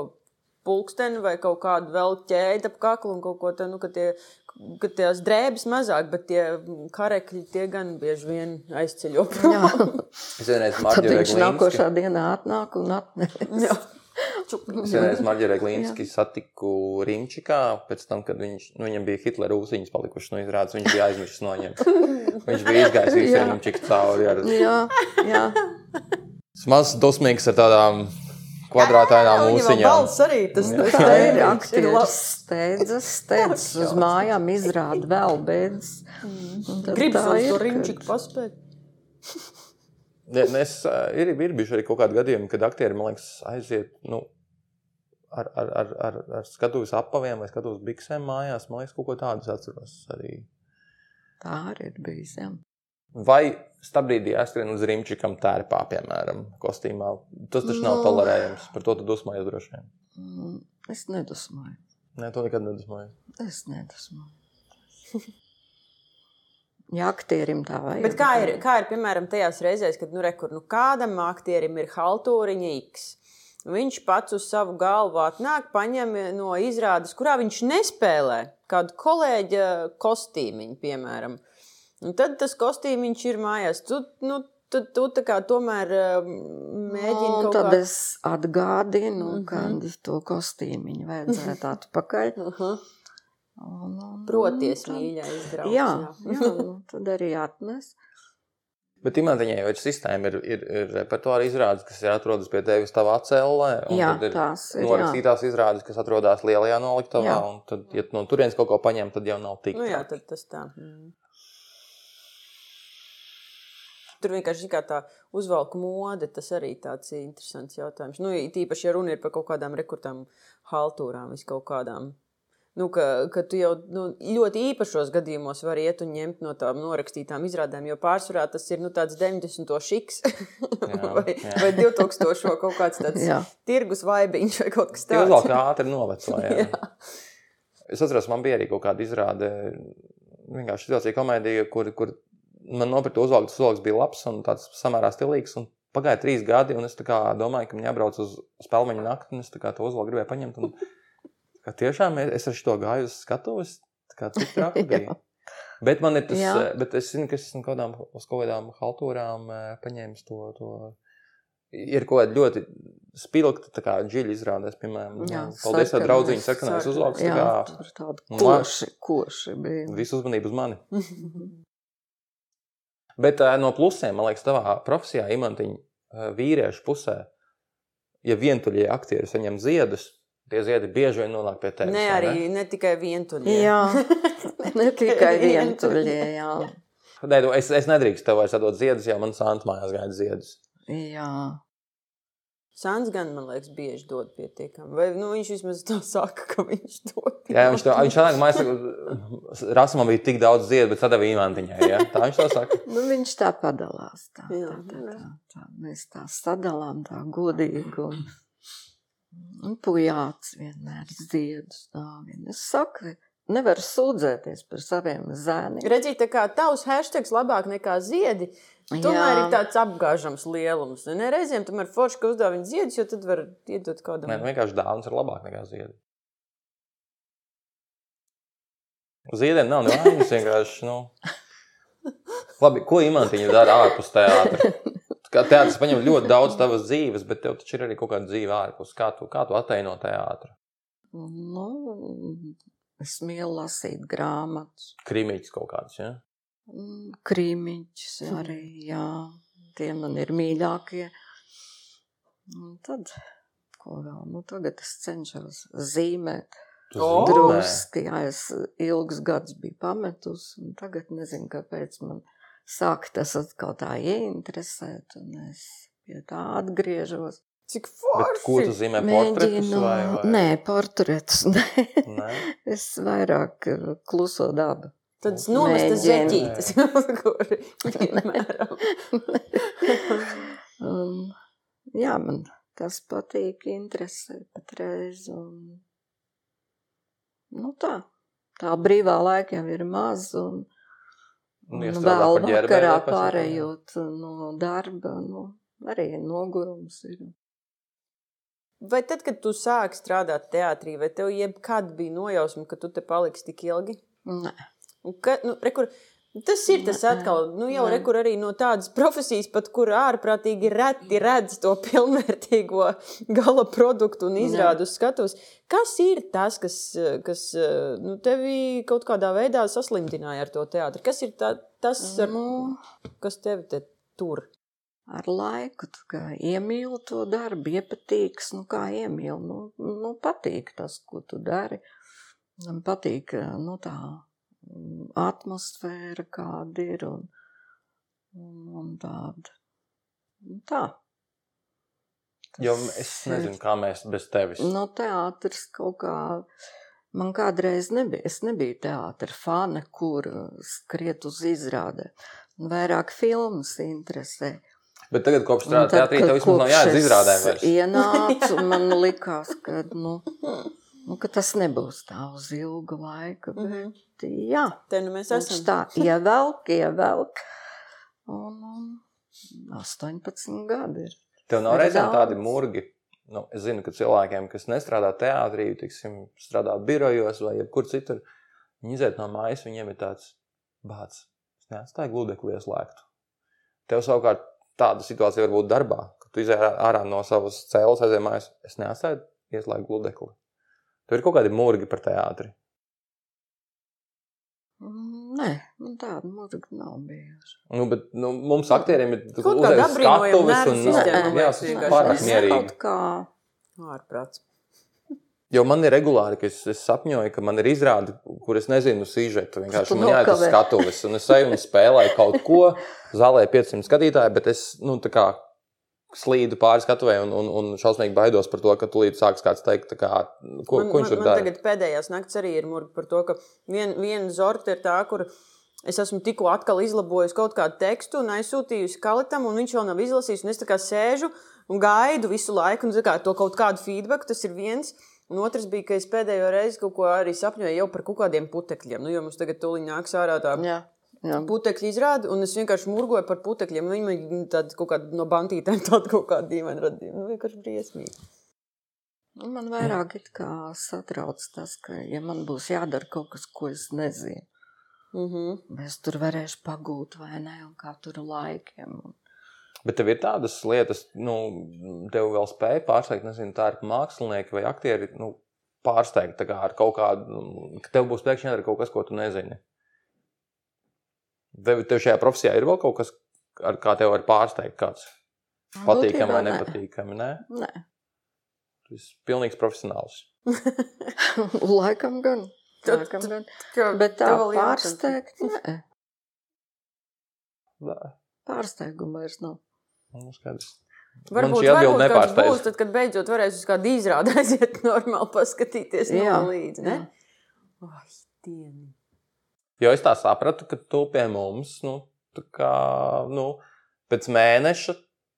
pulksteni vai kaut kādu vēl ķēdi ap kaklu un kaut ko tādu, nu, ka, tie, ka tās drēbes mazāk, bet tie karekļi tie gan bieži vien aizceļo prom. jā. Es vienreiz Marģerē viņš Glīnski, nākošā dienā atnāk un atnes. Es vienreiz Marģerē Glīnski satiku Rimčikā, pēc tam, kad viņš, nu, viņam bija Hitlera ūsiņas palikušas no izrādes, viņš bija aizmirsis noņemt. Viņš bija izgājis visiem Jā. Rimčika cauri ar Jā, jā. Maz dosmīgs ar tādām vēl ūsiņām. balss arī tas Jā. tas Tā ir labs. Steidzas, steidzas uz mājām, izrāda vēl tad Gribas uz to rimčiku paspēt. Es, ir, ir bijuši arī kaut kādi gadījumi, kad aktieri, man liekas, aiziet nu, ar, ar, ar, ar, ar skatuves apaviem vai skatuves biksēm mājās. Man liekas, kaut ko tādu es atceros arī. Tā arī ir bijis. Jā. Vai stabrīdī jāskrien uz Rimčikam tērpā, piemēram, kostīmā. Tas taču nav Nu. tolerējams. Par to tu dusmojies droši vien. Mm, Es nedusmoju. Nē, to nekad nedusmoju. Es nedusmoju. Ja aktierim tā vajag. Bet kā ir, kā ir piemēram tajās reizēs, kad nu, re, kur, nu, kādam aktierim ir haltūriņa X? Viņš pats uz savu galvu atnāk, paņem no izrādes, kurā viņš nespēlē kādu kolēģa kostīmiņu, piemēram. Un tad tas kostīmiņš ir mājās. Tu, nu, tu, tu tā kā tomēr um, mēģini Un kaut tad kā... es atgādinu, mm -hmm. kad to kostīmiņu vajadzētu atpakaļ. Aha. Un, un, Proties, un tad- mīļais draugs. Jā, jā nu, tad arī atnes. Bet imantiņai jau ir sistēma, ir, ir, ir repertuāra izrādes, kas ir atrodas pie tevis tavā cellē. un Jā, tad ir tās ir. Jā. norakstītās izrādes, kas atrodas lielajā noliktavā. Jā. un Tad, ja tu no turienes kaut ko paņem, tad jau nav tik. Nu, jā, tad tas tā. Mm. Tur vienkārši ir kā tā uzvalka mode. Tas arī tāds interesants jautājums. Nu, it īpaši, ja runa ir par kaut kādām rekrutām, haltūrām, vis kaut kādām. Nu, ka, ka tu jau nu, ļoti īpašos gadījumos vari iet un ņemt no tām norakstītām izrādēm, jo pārsvarā tas ir nu, tāds 90. šiks Jā, vai, jā. vai 2000. kaut kāds tāds tirgus vaibiņš vai kaut kas Tie uzvalk tāds. ātri novecoja. Jā. Es atceros, man bija arī kaut kāda izrāde, vienkārši situācija komēdija, kur, kur man nopirka uzvalku, tas uzvalks bija labs un tāds samērā stilīgs. Un pagāja trīs gadi, un es tā domāju, ka man jābrauc uz spēļu nakti, un es tā to uzvalku gribēju paņemt. Un, tiešām es ar šo gāju uz skatuves, tā kā cik traki bija. Bet man ir tas, Jā. eh, bet es zinu, ka es esmu kaut kādām, uz kaut kādām haltūrām eh, paņēmis to, to. Ir kaut kāda ļoti spilgta, tā kā dziļa izrādās, piemēram, Jā, paldies, draudziņš sarkanais sarkanais. uzvalks. tā kā Mua. koši, koši bija. Visu uzmanību uz mani. Bet uh, no plusiem, man liekas, tavā profesijā, imantiņa, uh, vīriešu pusē, ja vientuļie aktieri saņem ziedus, tie ziedi bieži vien nonāk pie tevis. Ne arī ne tikai vientuļie. Jā, ne tikai vientuļie, jā. Nē, es, es nedrīkstu tev vairs atdot ziedus, jo man sānt mājās gaida ziedus. Jā, Sāns gan, man liekas, bieži dod pietiekami. Vai nu, viņš vismaz tā saka, ka viņš dod. Jā, viņš to viņš nāk mājās, saka, Rasmam bija tik daudz ziedu, bet sadeva imantiņai. Ja? Tā viņš to saka. nu viņš tā padalās. Tā, Jā, tā, tā, tā, tā. Mēs tā sadalām tā godīgi. Un, un pujāts vienmēr ziedus dāvina. Es saku, nevar sūdzēties par saviem zēniem. Redziet, tā kā tavs hashtags labāk nekā ziedi, tomēr ir tāds apgāžams lielums. Ne reizēm tomēr forši, ka uzdāvina ziedus, jo tad var iedot kādam. Nē, nu, vienkārši dāvāns ir labāk nekā ziedi. Ziediem nav nevainas, vienkārši. Nu... Labi, ko imantiņa dara ārpus teātra? Kā teātris paņem ļoti daudz tavas dzīves, bet tev taču ir arī kaut kāda dzīve ārpus. Kā tu, kā tu attaino teātru? Nu, es mīlu lasīt grāmatas. Krimiķis kaut kāds, ja? Krīmiņš arī, jā. Tie man ir mīļākie. Un tad, ko vēl? Nu, tagad es cenšos zīmēt. Tu O! zīmē. Druski, jā, es ilgus gadus biju pametus, un tagad nezinu, kāpēc man sāk tas atkal tā ieinteresēt, un es pie tā atgriežos. Cik Bet forši! ko tu zīmē? Portretus vai, vai? Nē, portretus, nē. Nē? Es vairāk eh, kluso dabu. Tādas nomestas zeķītes, kur piemēram. um, jā, man tas patīk, interesē patreiz. Un, nu tā, tā brīvā laika jau ir maz. Un, Un un vēl vakarā pārējot no darba, nu, arī nogurums ir. Vai tad, kad tu sāki strādāt teātrī, vai tev jebkad bija nojausma, ka tu te paliksi tik ilgi? Nē, Ka, nu, rekur, tas ir tas atkal, nu, jau rekur arī no tādas profesijas, pat kur ārprātīgi reti redz to pilnvērtīgo gala produktu un izrādu uz skatuves. Kas ir tas, kas, kas nu, tevi kaut kādā veidā saslimtināja ar to teātri? Kas ir tā, tas, ar, nu, kas tevi te tur? ar laiku kā iemīli to darbu, iepatīks, nu kā iemīli, nu, nu patīk tas, ko tu dari. Man patīk, nu tā atmosfēra kāda ir un, un, un tāda. Nu, tā. Jo Tas es ir- nezinu, kā mēs bez tevis. No teātris kaut kā. Man kādreiz nebija, es nebiju teātris fane, kur uh, skriet uz izrādē. Vairāk filmas interesē. Bet tagad, kopš Un strādājot teātrī, tev vismaz nav es izrādēm vairs. Ienācu, man likās, ka, nu, nu, tas nebūs tā uz ilgu laiku. Mm Bet, -hmm. jā, Te nu mēs viņš esam. tā ievelk, ievelk. Un, un 18 gadi ir. Tev nav reizēm tādi murgi. Nu, es zinu, ka cilvēkiem, kas nestrādā teātrī, tiksim, strādā birojos vai jebkur citur, viņi iziet no mājas, viņiem ir tāds bācis. Es neatstāju gludekli ieslēgtu. Tev savukārt tāda situācija var būt darbā, ka tu izēj ārā no savas cēlas, aizej mājās. Es neatstāju ieslēgt gludekli. Tur ir kaut kādi murgi par teātri. Mm, Nē, man tāda mūzika nav bijusi. Nu, bet nu, mums aktieriem ir kāda uzreiz skatuves un sistēma, jā, man liekas, tas vienkārši. pārāk mierīgi. Kaut kā Ārprāts. Jo man ir regulāri, ka es, es sapņoju, ka man ir izrāde, kur es nezinu sižetu. Vienkārši man jāiet uz skatuves, un es eju un spēlēju kaut ko. Zālē ir 500 skatītāji, bet es nu, tā kā slīdu pāri skatuvē un, un, un šausmīgi baidos par to, ka tūlīt sāks kāds teikt, kā, ko, man, ko viņš man, man dara. tagad pēdējās naktis arī ir murga par to, ka vien, viena zorta ir tā, kur es esmu tikko atkal izlabojis kaut kādu tekstu un aizsūtījusi kalitam, un viņš vēl nav izlasījis. Un es tā kā sēžu un gaidu visu laiku, un kā, to kaut kādu feedback, tas ir viens. Un otrs bija, ka es pēdējo reizi kaut ko arī sapņoju par kaut kādiem putekļiem. Nu, jo mums tagad tūlīt nāks ārā tā Jā, jā. putekļu izrāde, un es vienkārši murgoju par putekļiem. Viņi man tādu kaut kādu no bantītēm, tādu kaut kādu dīvainu radīju. Nu, vienkārši briesmīgi. Nu, Man vairāk it kā satrauc tas, ka, ja man būs jādara kaut kas, ko es nezinu, Mm -hmm. es tur varēšu pagūt vai nē, un kā tur laikiem. Un... Bet tev ir tādas lietas, nu, tev vēl spēja pārsteigt, nezinu, tā ir mākslinieki vai aktieri, nu, pārsteigt tā kā ar kaut kādu, ka tev būs pēkšņi jādara kaut kas, ko tu nezini. Tev, tev šajā profesijā ir vēl kaut kas, ar kā tev var pārsteigt kāds patīkami vai nē. nepatīkami, nē? Nē, Tu esi pilnīgs profesionāls. laikam gan. Laikam gan. Bet tā pārsteigt, nē, Tā, pārsteiguma vairs nav. nu, skaidrs. Varbūt, šī atbilde varbūt kāds nepārsteidz. būs, tad, kad beidzot varēs uz kādu izrādi aiziet normāli paskatīties no Jā, līdzi, ne? jā. Ai, dieni. Jo es tā sapratu, ka tu pie mums, nu, tā kā, nu, pēc mēneša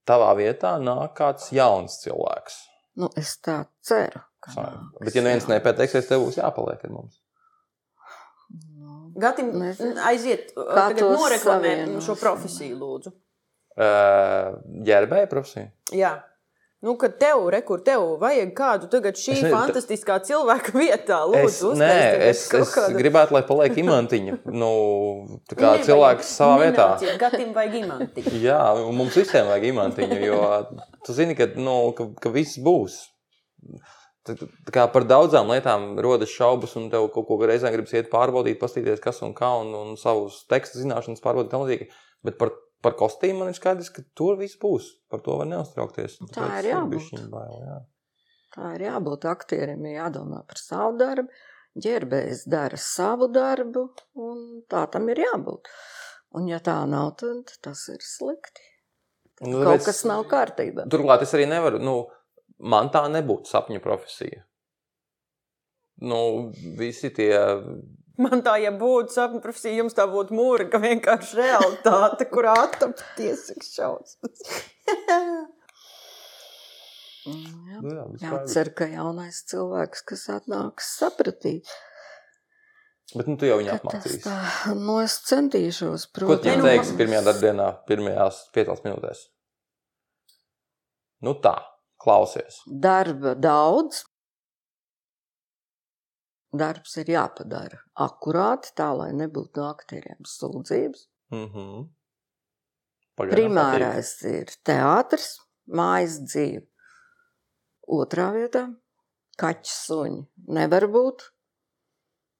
tavā vietā nāk kāds jauns cilvēks. Nu, es tā ceru. Bet, ja neviens jā. nepieteiksies, tev būs jāpaliek ar mums. Nu, Gatim, aiziet, Kā tagad to noreklamē savienosim? šo profesiju, lūdzu. Uh, ģērbēja profesija. Jā. Nu, kad tev, rekur, tev vajag kādu tagad šī Es ta- fantastiskā cilvēka vietā, Es, lūdzu, nē, uztaisīt es, es kādu- gribētu, lai paliek imantiņa. Nu, tā kā Nevajag- cilvēks savā vietā. Gatim vajag imanti. Jā, mums visiem vajag imantiņu, jo tu zini, ka, nu, ka, ka viss būs. Tā, tā kā par daudzām lietām rodas šaubas, un tev kaut ko reizē gribas iet pārbaudīt, paskatīties, kas un kā, un, un savus tekstu zināšanas pārbaudīt tam līdzīgi. Bet par, par kostīmu man ir skaidrs, ka tur viss būs. Par to var neuztraukties. Tā ir jābūt. Bail, jā. Tā ir jābūt aktierim, ir jādomā par savu darbu, ģērbējs dara savu darbu, un tā tam ir jābūt. Un, ja tā nav, tad tas ir slikti. Nu, Kaut kas nav kārtībā. Turklāt es arī nevaru, nu, man tā nebūtu sapņu profesija. Nu, visi tie Man tā, ja būtu sapņu profesija, jums tā būtu mūrga, vienkārši realitāte, kurā attapties šausmas. Jā. nu, jā, viss kārtībā. Jācer, ka jaunais cilvēks, kas atnāks, sapratīs. Bet nu, tu jau viņu apmācīsi. tā, nu, es centīšos, Ko tu protams. viņam teiksi pirmajā darbdienā, pirmajās piecās minūtēs? Nu tā, klausies. Darba daudz. Darbs ir jāpadara akurāti, tā lai nebūtu no aktieriem sūdzības. Mhm. Pagaidām Primārais ir teātris, mājas dzīve. Otrā vietā - kaķis suņi. Nevar būt, patīk.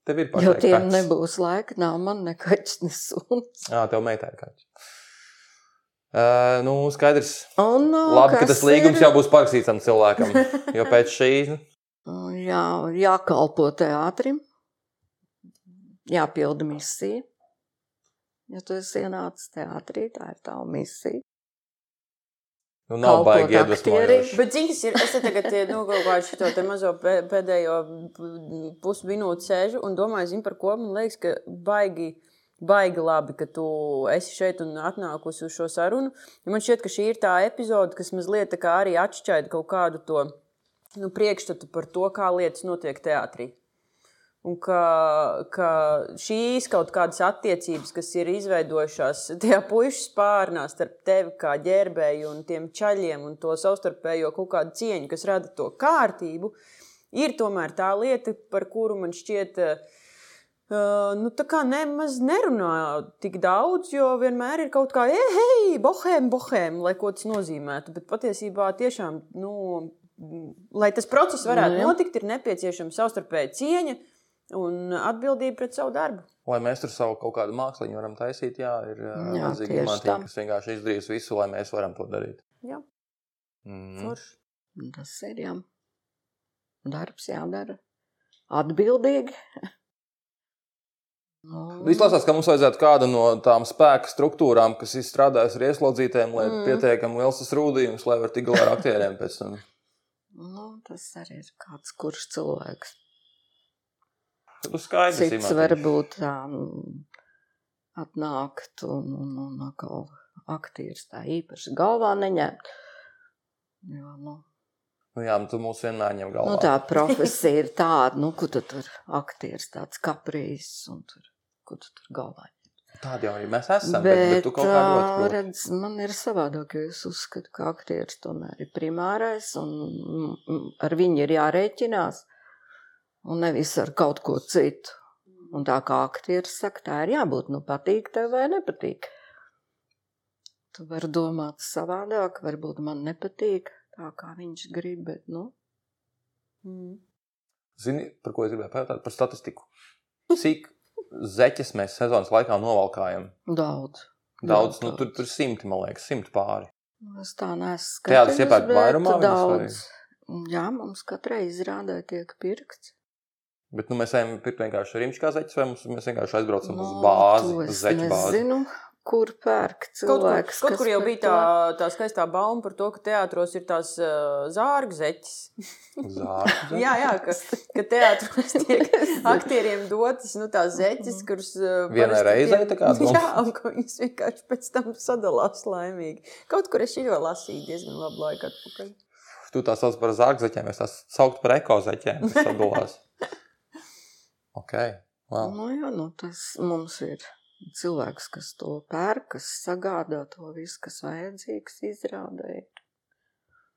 Tev ir jo pašai tiem kaķis. nebūs laika. Nav man ne kaķis, ne suns. Jā, tev meitai kaķis. Uh, nu, skaidrs. Un, uh, Labi, ka tas līgums ir- jau būs parakstīts tam cilvēkam. Jo pēc šī Un Jā, jākalpo teātrim, jāpilda misija. Ja tu esi ienācis teātrī, tā ir tava misija. nu, nav baigi iedvesmojoši. Bet, zini, kas ir? Es te tagad eh, kādu šo te mazo pē- pēdējo p- pusminūti sēžu un domāju, zini, par ko man liekas, ka baigi. Baigi labi, ka tu esi šeit un atnākusi uz šo sarunu. Jo man šķiet, ka šī ir tā epizode, kas mazliet tā kā arī atšķaida kaut kādu to nu, priekšstatu par to, kā lietas notiek teātrī. Un ka, ka šīs kaut kādas attiecības, kas ir izveidojušās tajā puikas spārnā starp tevi kā ģērbēju un tiem čaļiem un to savstarpējo kaut kādu cieņu, kas rada to kārtību, ir tomēr tā lieta, par kuru man šķiet. Uh, nu, tā kā nemaz nerunā tik daudz, jo vienmēr ir kaut kā, hei, bohēm, bohēm, lai ko tas nozīmētu. Bet patiesībā tiešām, nu, lai tas process varētu jā. notikt, ir nepieciešama savstarpēja cieņa un atbildība pret savu darbu. Lai mēs tur savu kaut kādu māksliņu varam taisīt, jā, ir Jā, vajadzīga tieši imantība, tā. kas vienkārši izdarīs visu, lai mēs varam to darīt. Jā. Mm. Forši. Un Tas ir jā. Darbs jādara atbildīgi. Nu, Izklausās, ka mums vajadzētu kādu no tām spēka struktūrām, kas ir strādājusi ar ieslodzītēm, lai mm. Mm. pietiekami liels tas rūdījums, lai var tikt galā ar aktieriem pēc tam. Nu, tas arī ir kāds, kurš cilvēks. Uz skaidrs, Cits varbūt tā mm, atnākt un, un, un atkal aktieris tā īpaši galvā neņemt. Jo, nu, Nu, jā, nu, tu mūs vienmēr ņem galvā. nu, tā profesija ir tāda, nu, ko tu tur aktieris tāds kaprīs un tur, ko tu tur galvā Tāda jau arī mēs esam, bet, bet, bet tu kaut kā ļoti redz, man ir savādāk, jo es uzskatu, ka aktieris tomēr ir primārais un mm, mm, ar viņu ir jārēķinās un nevis ar kaut ko citu. Un tā kā aktieris saka, tā ir jābūt, nu patīk tev vai nepatīk. Tu vari domāt savādāk, varbūt man nepatīk tā, kā viņš grib, bet, nu, Mm. Zini, par ko es gribēju pajautāt? Par statistiku. Cik zeķes mēs sezonas laikā novalkājam? daudz. Daudz, Ļoti nu, tur, daudz. tur simti, man liekas, simti pāri. Nu, Es tā neesmu Teātris skatījusi, iepērk vairumā daudz. Jā, mums katrai izrādē tiek pirkts. Bet nu, mēs ejam pirkt vienkārši rimčkā zeķes, vai mums, mēs vienkārši aizbraucam uz Nu, bāzi, uz zeķu bāzi. nezinu, kur pērk Kaut kur, cilvēks. kaut kur jau bija tā, tā skaistā bauma par to, ka teātros ir tās uh, zārga zeķes. Zārku jā, jā, ka, ka teātros tiek aktieriem dotas nu, tās zeķes, kuras. Uh, reizei tiek- tā kā domā? Jā, un ka viņas vienkārši pēc tam sadalās laimīgi. Kaut kur es šo lasīju diezgan labu laiku atpakaļ. Tu tā sauc par zārkzeķiem, es tās sauktu par ekozeķiem, kas sadalās. ok, wow. Nu, jā, nu, tas mums ir cilvēks, kas to pērk, kas sagādā to visu, kas vajadzīgs izrādē.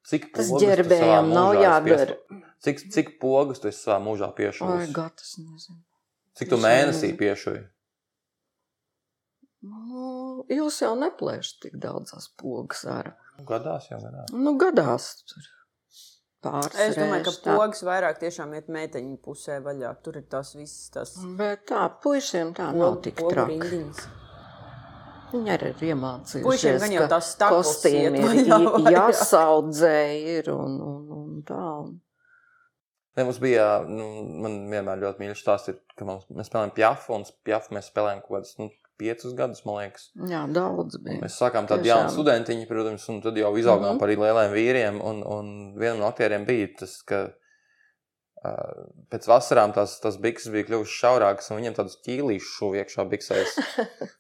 Cik Tas ģērbējam nav jādara. Cik, cik pogas tu esi savā mūžā Ai, piešuvis? gatas, nezinu. Cik tu es mēnesī nezinu. piešuvi? Nu, jūs jau neplēšat tik daudzas pogas ārā. Nu, Gadās jau gadās. Nu, gadās tur pāris Es domāju, ka pogas vairāk tiešām iet meiteņu pusē vaļā. Tur ir tās visas tās Bet tā, puišiem tā nav tik pogu traki. Viņi arī ir iemācījušies, Puišiem gan jau tās kostīmi ir jāsaudzē ir un, un, un tā. Ne, mums bija, nu, man vienmēr ļoti mīļš stāsts, ka mums, mēs spēlējam pjafu, un pjafu mēs spēlējam kaut kādus nu, piecus gadus, man liekas. Jā, daudz bija. Mēs sākām tādu jaunu studentiņu, protams, un tad jau izaugām Mhm. par lieliem vīriem. Un, un vienam no aktieriem bija tas, ka uh, pēc vasarām tās, tās bikses bija kļuvušas šaurākas, un viņam tādas ķīlīšas šuva iekšā biksēs.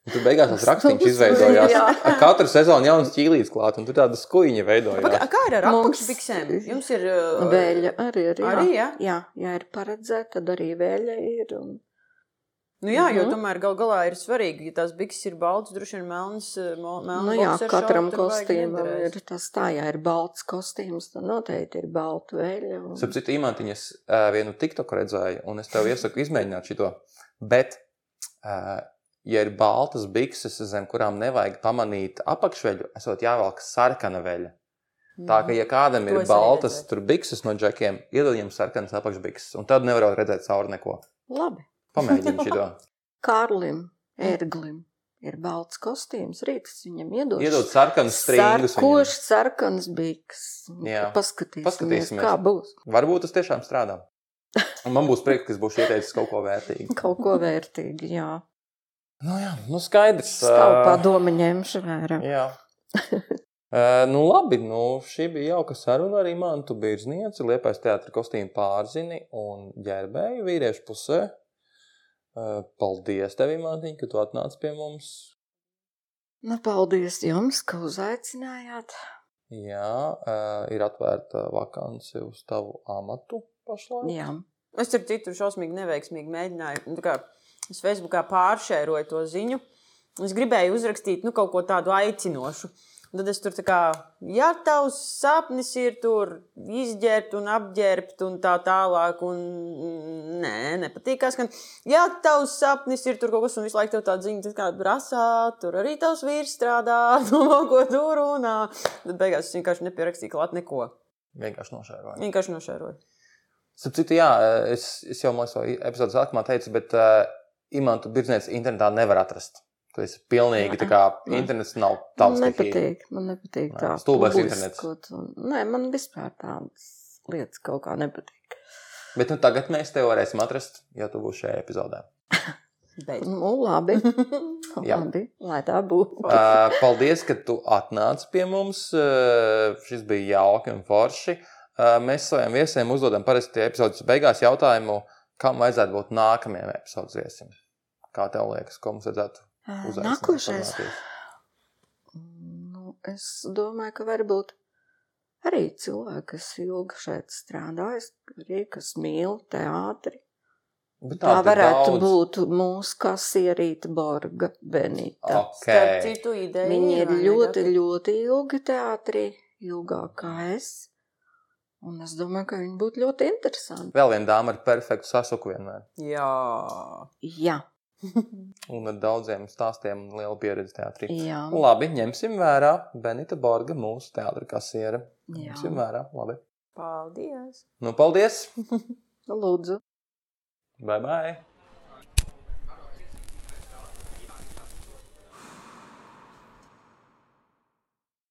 Un tur beigās tas rakstīns izveidojās. Jā. Ar katru sezonu jauns ķīlītis klāt, un tur tāda skuiņa Paga, veidojās. kā ir ar apakšbiksēm? Jums ir. uh, Vēļa arī ir. Jā. Arī, jā? jā, ja ir paredzēta, tad arī vēļa ir. Un... Nu jā, jo Mhm. tomēr gal galā ir svarīgi, ja tās bikses ir baltas, droši vien melnas. uh, mel- melna Nu, jā, katram kostīmam ir tas tā, ja ir balts kostīms, tad noteikti ir balta vēļa. Un... Starp citu, Imantiņas uh, vienu tiktoku redzēju, un es tev iesaku izmēģināt šo. Bet, uh, ja ir baltas bikses, zem kurām nevajag pamanīt apakšveļu, esot jāvelk sarkana veļa. Tā ka, ja kādam To ir baltas tur bikses no džekiem, iedod viņam sarkanas apakšbikses, un tad nevarot redzēt cauri neko. Labi. Pamēģini šo. Kārlim, ērglim ir balts kostīms, rīts viņam iedod. Iedod sarkanas stringus. Sarkošs, viņam. sarkans biks. Jā. Paskatīsimies, Paskatīsimies. kā būs. Varbūt tas tiešām strādā. Un man būs prieks, ka es būšu ieteicis kaut ko vērtīgu. Kaut ko vērtīgi, jā. Nu, jā, nu skaidrs. Stāv ā, padomu ņemšu vērā. Jā. Uh, nu, labi, nu, šī bija jauka saruna arī man. Tu biji znieci, liepais teātris kostīmu pārzini un ģērbēji vīriešu pusē. Uh, paldies tev, Mātiņ, ka tu atnāci pie mums. Nu, paldies jums, ka uzaicinājāt. Jā, uh, ir atvērta vakance uz tavu amatu pašlaik. Jā. Es ar citu šausmīgi neveiksmīgi mēģināju. kā Es Facebookā pāršēroju to ziņu. Es gribēju uzrakstīt nu, kaut ko tādu aicinošu. Tad es tur tā kā, ja tavs sapnis ir tur izģērbt un apģērbt un tā tālāk, un mm, nē, nepatīkās, ka, ja tavs sapnis ir tur kaut kas, un visu laiku tāda ziņa, tad kā brasā, tur arī tavs vīrs strādā, domā, ko tur runā. Tad beigās es vienkārši nepierakstīju klāt neko. Vienkārši nošēroju. Vienkārši nošēroju. Starp citu, jā, es, es jau savā epizodes sākumā teicu, bet uh, imantu biznesa internetā nevar atrast. Tu esi pilnīgi tā kā internets nav Man tavs. stihija. nepatīk. Man nepatīk tā. stulbais publiskot un- Nē, man vispār tādas lietas kaut kā nepatīk. Bet nu, tagad mēs te varēsim atrast, ja tu būsi šajā epizodē. Beidz. Nu, labi. Labi. Lai tā būtu. Uh, paldies, ka tu atnāci pie mums. Uh, šis bija jauki un forši. Uh, mēs saviem viesiem uzdodam parasti epizodes beigās jautājumu, kam vajadzētu būt nākamajam epizodes viesim. Kā tev liekas, ko mums vajadzētu? Nākošais. parunāties? Nu, es domāju, ka varbūt arī cilvēki, kas ilgi šeit strādājas, arī kas mīl teātri. Bet Tā ir varētu daudz. būt mūsu kasierīte Borga Benita. Starp Ok. citu, ideja Viņa ir ļoti, ļoti ilgi teātrī, ilgāk kā es. Un es domāju, ka viņa būtu ļoti interesanti. Vēl viena dāma ar perfektu sasuku vienmēr. Jā. Jā, Un ar daudziem stāstiem un lielu pieredzi teātrī. jā, Labi, ņemsim vērā Benita Borga, mūsu teātra kasiere. jā. Ņemsim vērā. Labi. Paldies! Nu, paldies! Lūdzu. Bye bye!